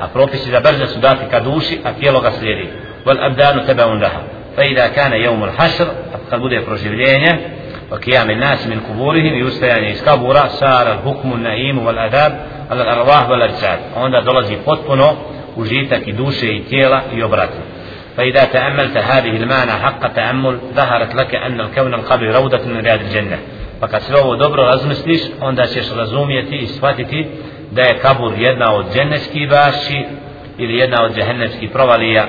أبروبيس إذا برزة سداتي كدوشي أكيلو كسليدي والأبدان تبع لها. فإذا كان يوم الحشر a kad bude proživljenje وقيام الناس من قبورهم i ustajanje iz kabura صار الحكم والنعيم والعذاب على الأرواح والأجساد. عند دولزي potpuno užitak i duše i فإذا تأملت هذه المعنى حق تأمل ظهرت لك أن الكون القبر روضة من رياض الجنة. pa kad sve ovo dobro razmisliš onda ćeš razumijeti i shvatiti da je kabur jedna od dženevskih baši ili jedna od džehennemskih provalija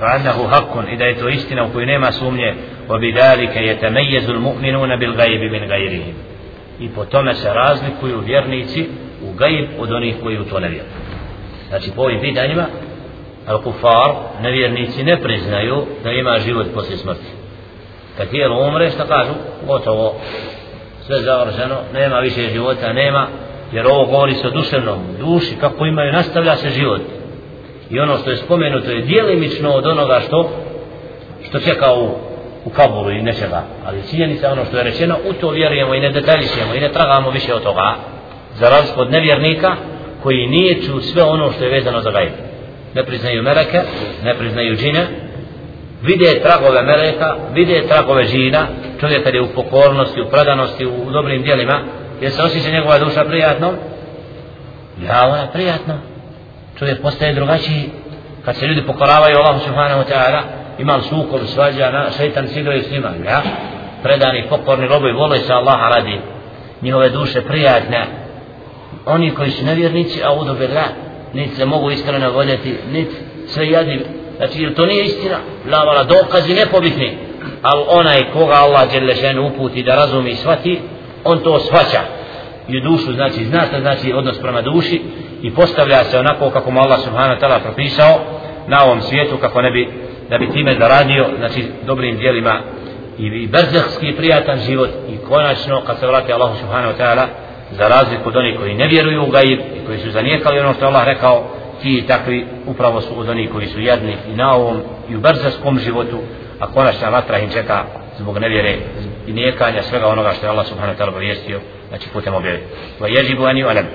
فأنه حق إذا يتو إستنا وكي نيما سومني وبذلك يتميز المؤمنون بالغيب من غيرهم i po tome se razlikuju vjernici u gaib od onih koji u to ne vjeruju. Znači po ovim pitanjima al-kufar, nevjernici ne priznaju da ima život poslije smrti. Kad tijelo umre, šta kažu? Gotovo, sve završeno, nema više života, nema, jer ovo govori se o duševnom duši, kako imaju, nastavlja se život. I ono što je spomenuto je dijelimično od onoga što što čeka u, u kaburu i nečega. Ali činjenica ono što je rečeno u to vjerujemo i ne detaljišemo i ne tragamo više od toga. Za razliku od nevjernika koji nije ču sve ono što je vezano za gajb. Ne priznaju meleke ne priznaju džine vide tragove meleka vide tragove žina, čovjek kad je u pokornosti, u predanosti, u dobrim dijelima. Jer se osjeća njegova duša prijatno? Ja ona prijatno čovjek postaje drugačiji. Kad se ljudi pokoravaju Allahu subhanahu wa ta'ala ima sukob, svađa, na, šeitan se igraju s njima. Ja? predani, pokorni robovi vole se Allaha radi. Njihove duše prijatne. Oni koji su nevjernici a udu niti se mogu iskreno voljeti niti sve jadi znači jer to nije istina? Lavala dokazi nepobitni. Ali onaj koga Allah Đelešen uputi da razumi i shvati on to shvaća. I dušu znači zna šta znači odnos prema duši i postavlja se onako kako mu Allah subhanahu ta'ala propisao na ovom svijetu kako ne bi da bi time zaradio znači dobrim dijelima i, i prijatan život i konačno kad se vrati Allah subhanahu ta'ala za razliku od onih koji ne vjeruju u gaib i koji su zanijekali ono što Allah rekao ti takvi upravo su od onih koji su jedni i na ovom i u brzahskom životu a konačna vatra im čeka zbog nevjere i nijekanja svega onoga što je Allah subhanahu ta'ala obavijestio znači putem objave wa yajibu an yu'lam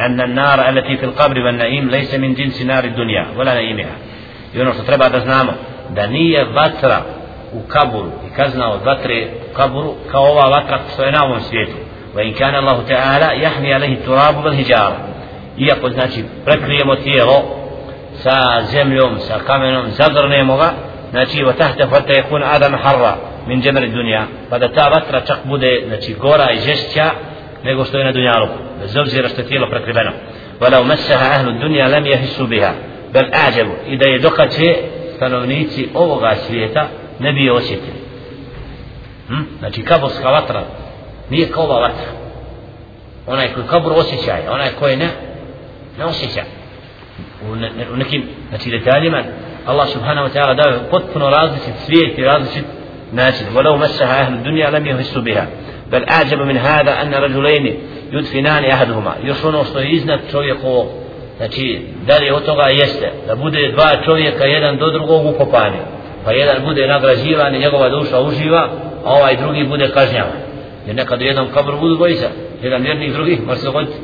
أن النار التي في القبر والنعيم ليس من جنس نار الدنيا ولا نعيمها i ono što treba da znamo da nije vatra u kaburu i kazna od vatre u kaburu kao ova vatra što je na ovom svijetu wa kana Allah ta'ala yahmi alayhi turabu wal hijara iako znači prekrijemo tijelo sa zemljom sa kamenom zagrnemo ga znači wa tahta fa yakun adam harra min jamr dunja, pa da ta vatra čak bude znači gora i žešća nego što je na dunjalu bez obzira što je tijelo prekriveno. Walau massaha ahlu dunja lam yahissu biha. Bel a'jabu i da je dokače stanovnici ovoga svijeta ne bi je osjetili. Hm? znači kaborska vatra nije kao ova vatra. Onaj koji kabur osjećaj, onaj koji ne ne osjeća u, ne, u nekim znači detaljima Allah subhanahu wa ta'ala dao potpuno različit svijet i različit način walau massaha ahlu dunya lam yahissu biha بل أعجب من هذا أن رجلين يدفنان أحدهما još ono što je iznad čovjekovog znači dalje od toga jeste da bude dva čovjeka jedan do drugog ukopani pa jedan bude nagrađivan i njegova duša uživa a ovaj drugi bude kažnjavan jer nekad u jednom kabru budu dvojica jedan vjernik drugi može se dogoditi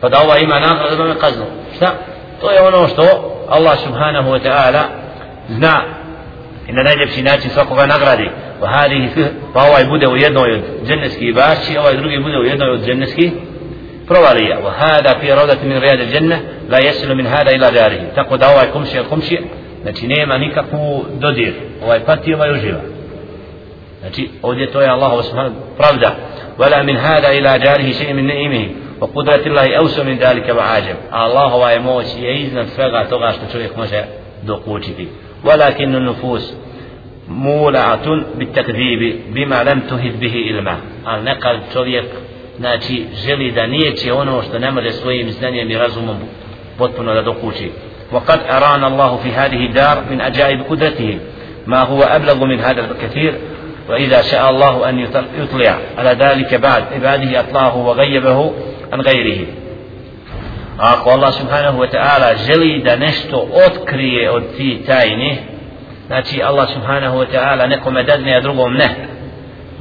pa da ovaj ima nagradu da me kaznu šta? to je ono što Allah subhanahu wa ta'ala zna i na najljepši način svakoga nagradi pa ovaj bude u jednoj od džennetskih bašći ovaj drugi bude u jednoj od džennetskih provalija wa hada fi rawdati min riyad al-janna la yasilu min hada ila darihi tako da ovaj komšija komšija znači nema nikakvu dodir ovaj pati ovaj uživa znači ovdje to je Allah subhanahu pravda wala min hada ila darihi shay min ni'imihi وقدرة الله أوسع من ذلك وعاجب. الله هو يموت يئيزا فغا تغا شتشريخ مشا دقوتي ولكن النفوس مولعة بالتكذيب بما لم تهد به إلما. قال نقل شريخ ناتي جلد نيتي هنا واشتنام لسوي مزنانيا مرزم بطن لدقوتي. وقد أران الله في هذه الدار من أجائب قدرته. ما هو أبلغ من هذا الكثير. وإذا شاء الله أن يطلع على ذلك بعد عباده أطلعه وغيبه an gajrihi ako Allah subhanahu wa ta'ala želi da nešto otkrije od ti tajni znači Allah subhanahu wa ta'ala nekome dadne a drugom ne.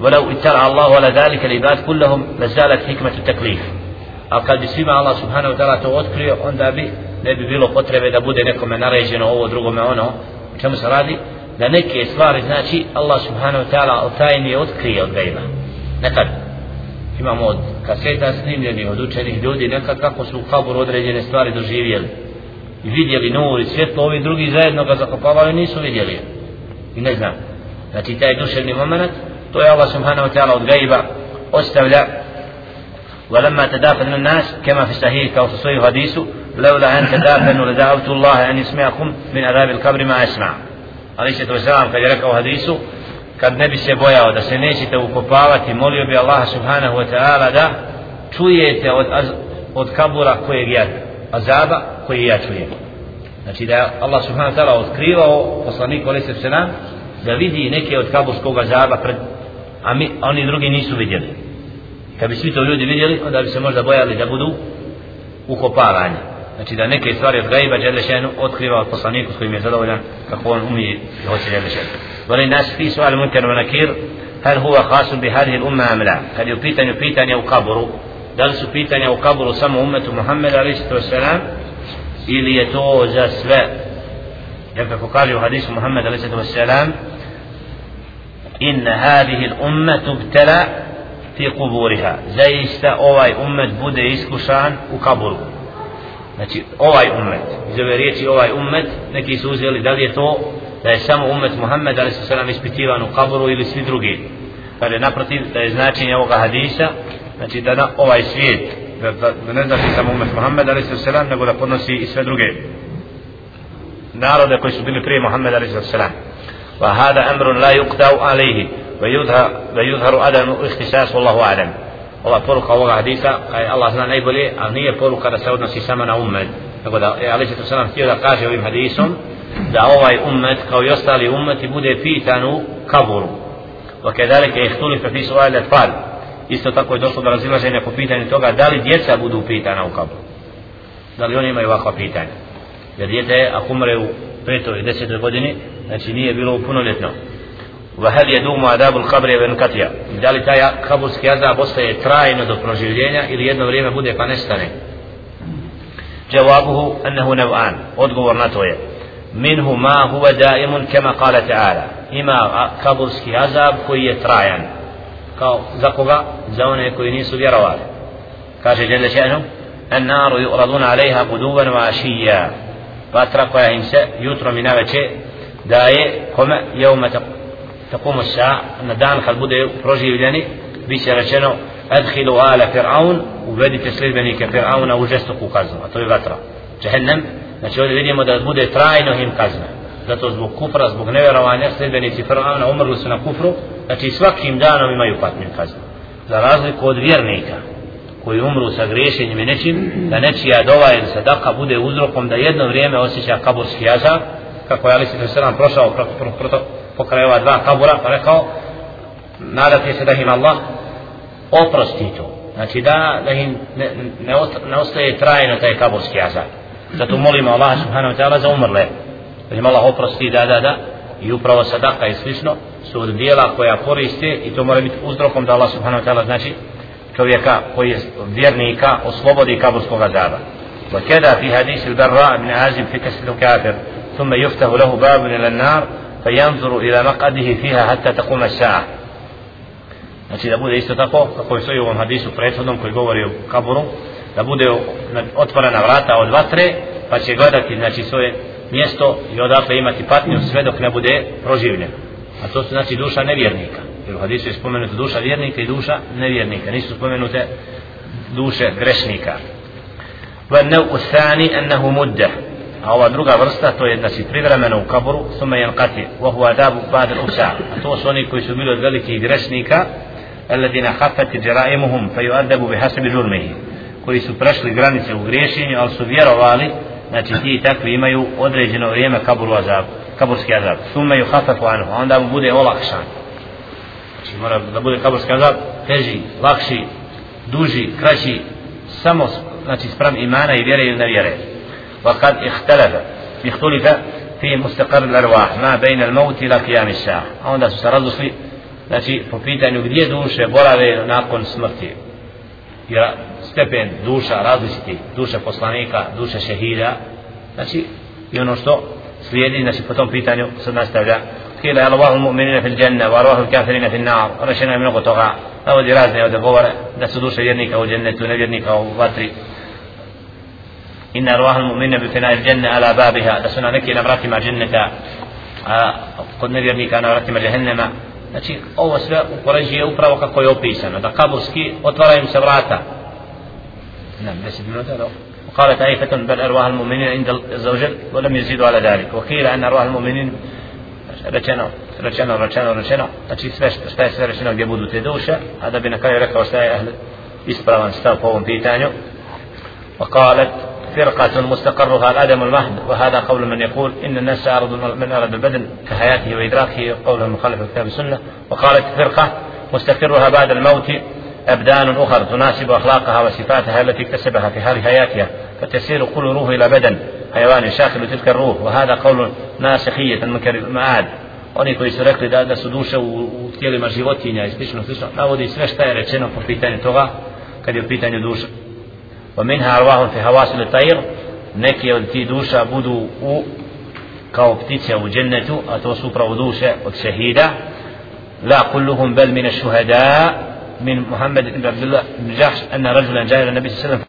ولو اتلع الله على ذلك الإباد كلهم لزالت حكمة التكليف أو قد بسيما الله سبحانه وتعالى توتكري عن دابي نبي بيلو قطرب إذا بودي نكم من أريجن أو درغو ما أنه كم سرادي لنكي إصفار الله سبحانه وتعالى أتايني أتكري أو غيره نكد imamo od kaseta snimljeni od učenih ljudi nekad kako su u kaburu određene stvari doživjeli i vidjeli nur i svjetlo ovi drugi zajedno ga zakopavaju nisu vidjeli i ne znam znači taj duševni moment to je Allah subhanahu wa ta'ala od gajba ostavlja ولما تدافن الناس كما في الصحيح كما في الصحيح حديث لولا أن تدافنوا لدعوت الله أن يسمعكم من عذاب القبر ما أسمع عليه الصلاة والسلام je rekao hadisu kad ne bi se bojao da se nećete ukopavati molio bi Allaha subhanahu wa ta'ala da čujete od, od kabura kojeg ja azaba koji ja čujem. Znači da Allah subhanahu wa ta'ala otkrivao poslaniku alaihi sallam da vidi neke od kaburskog azaba pred, a mi, oni drugi nisu vidjeli. Kad bi svi to ljudi vidjeli onda bi se možda bojali da budu ukopavani. Znači da neke stvari od gajba Đelešenu otkriva od poslaniku s kojim je zadovoljan kako on umije i hoće Đelešenu وللناس في سؤال منكر ونكير هل هو خاص بهذه الأمة أم لا؟ هل يبيتني يبيتني أو قبر؟ دل سبيتني أو قبر سمى أمة محمد عليه الصلاة والسلام؟ إلي يتوز أسباء يفقال حديث محمد عليه الصلاة والسلام إن هذه الأمة تبتلى في قبورها. زي استا أواي أمة بودة إسكشان وقبر. Znači, ovaj ummet, iz ove riječi ovaj ummet, neki su uzeli da li je to da je samo ummet Muhammed ali se nam ispitivan u kaburu ili svi drugi kada je naprotiv da je značenje ovoga hadisa znači da na ovaj svijet da, da, da ne znači samo ummet Muhammed ali se nam nego da podnosi i sve druge narode koji su bili prije Muhammed ali se nam وهذا أمر لا يقدر عليه ويظهر, ويظهر عدم اختصاص والله أعلم ova poruka ovoga hadisa kaj Allah zna najbolje ali nije poruka da se odnosi samo na ummet nego da je Ali se nam htio da kaže ovim hadisom da ovaj ummet kao i ostali ummeti bude pitan u kaburu وكذلك يختلف في سؤال الأطفال isto tako je došlo do razilaženja po pitanju toga da li djeca budu pitana u kaburu da li oni imaju ovakva pitanja jer djete ako umre u petoj, desetoj godini znači nije bilo punoljetno وهل يدوم عذاب القبر وينقطع da li taj kaburski azab ostaje trajno do proživljenja ili jedno vrijeme bude pa nestane جوابه أنه نوعان. أدقوا ورناتوية منه ما هو دائم كما قال تعالى. إما كابوسكي أزاب كي يترايا زقوغا زون يكوينيس بيروال كاشي جل شأنه. النار يؤرضون عليها قدوا وعشيا. فأترقوا يا إنساء يترى من أبا شيء دائي كما يوم تقوم الساعة. أن دان خلبوده بروجي بلاني بيش رشانه adhilu ala fir'aun uvedite sljedbenika fir'auna u žestoku kaznu a to je vatra džehennem. Znači ovdje vidimo da bude trajno im kazna. Zato zbog kufra, zbog nevjerovanja sljedbenici fir'auna umrli su na kufru znači svakim danom imaju patnju kaznu. Za razliku od vjernika koji umru sa griješenjem i nečim da nečija dova ili sadaka bude uzrokom da jedno vrijeme osjeća kaburski azab kako je Ali se nam prošao pro, pro, pro, pro, pokraj ova dva kabura pa rekao nadate se da im Allah oprosti to znači da, da im ne, ne, ne ostaje trajno taj kaburski azab zato molimo Allah subhanahu wa ta'ala za umrle da im Allah oprosti da da da i upravo sadaka i slično su od dijela koja koriste i to mora biti uzrokom da Allah subhanahu wa ta'ala znači čovjeka koji je vjernika oslobodi kaburskog azaba وكذا في حديث البراء بن عازب في كسر الكافر ثم يفتح له باب إلى النار فينظر إلى مقعده فيها حتى تقوم الساعة znači da bude isto tako kako je stoji u ovom hadisu prethodnom koji govori o kaburu da bude otvorena vrata od vatre pa će gledati znači svoje mjesto i odakle imati patnju sve dok ne bude proživljen a to su znači duša nevjernika jer u hadisu je spomenuta duša vjernika i duša nevjernika nisu spomenute duše grešnika والنوع الثاني أنه مدة a ova druga vrsta to je da si privremeno u kaburu sume jankati wa huwa adabu ba'd al-usa to su oni koji su bili od velikih grešnika khaffat jaraimuhum fa yu'adabu bihasabi jurmihi koji su prešli granice u griješenju ali su vjerovali znači ti takvi imaju određeno vrijeme kaburu azab kaburski azab sume yukhaffafu anhu onda mu bude olakšan znači mora da bude kaburski azab teži, lakši duži, kraći samo znači sprem imana i vjere ili nevjere وقد اختلف اختلف في مستقر الأرواح ما بين الموت إلى الساعة onda su se različili znači po pitanju gdje duše borave nakon smrti jer stepen duša različiti duše poslanika, duše šehida znači i ono što slijedi znači po tom pitanju se nastavlja قيل أرواح المؤمنين في الجنة وأرواح الكافرين في النار رشنا من قطغا navodi razne ovdje govore da su duše vjernika u džennetu, nevjernika u vatri إن أرواح المؤمنين بفناء الجنة على بابها da su na neki navratima dženneta a kod nevjernika na vratima jehennema znači ovo sve u Koreži je upravo kako je opisano da kaburski otvaraju se vrata نعم 10 minuta da وقالت عائشة بل أرواح المؤمنين عند الزوجة ولم يزيدوا على ذلك وقيل أن أرواح المؤمنين rečeno, rečeno, rečeno, rečeno, znači sve šta je sve rečeno gdje budu te duše, a da bi na kraju rekao šta je ispravan stav po ovom pitanju. وقالت فرقة مستقرها الأدم المهد وهذا قول من يقول إن الناس أرض من أرض البدن كحياته وإدراكه قول المخالف الكتاب والسنة. وقالت فرقة مستقرها بعد الموت أبدان أخرى تناسب أخلاقها وصفاتها التي اكتسبها في حال حياتها فتسير كل روح إلى بدن حيوان شاكل تلك الروح. وهذا قول ناسخية المنكر المعاد. Oni koji su rekli da, da su duše u, u tijelima životinja i slično, slično, navodi sve šta je rečeno po pitanju toga, kad je u pitanju duša. ومنها أرواحهم في هواصل الطير. نكي في دوشة بدو أو كاو بتيتشا وجنة أتو سوبر ودوشة وكشهيدة لا كلهم بل من الشهداء. من محمد بن عبد الله بن جحش أن رجلا جاء إلى النبي صلى الله عليه وسلم.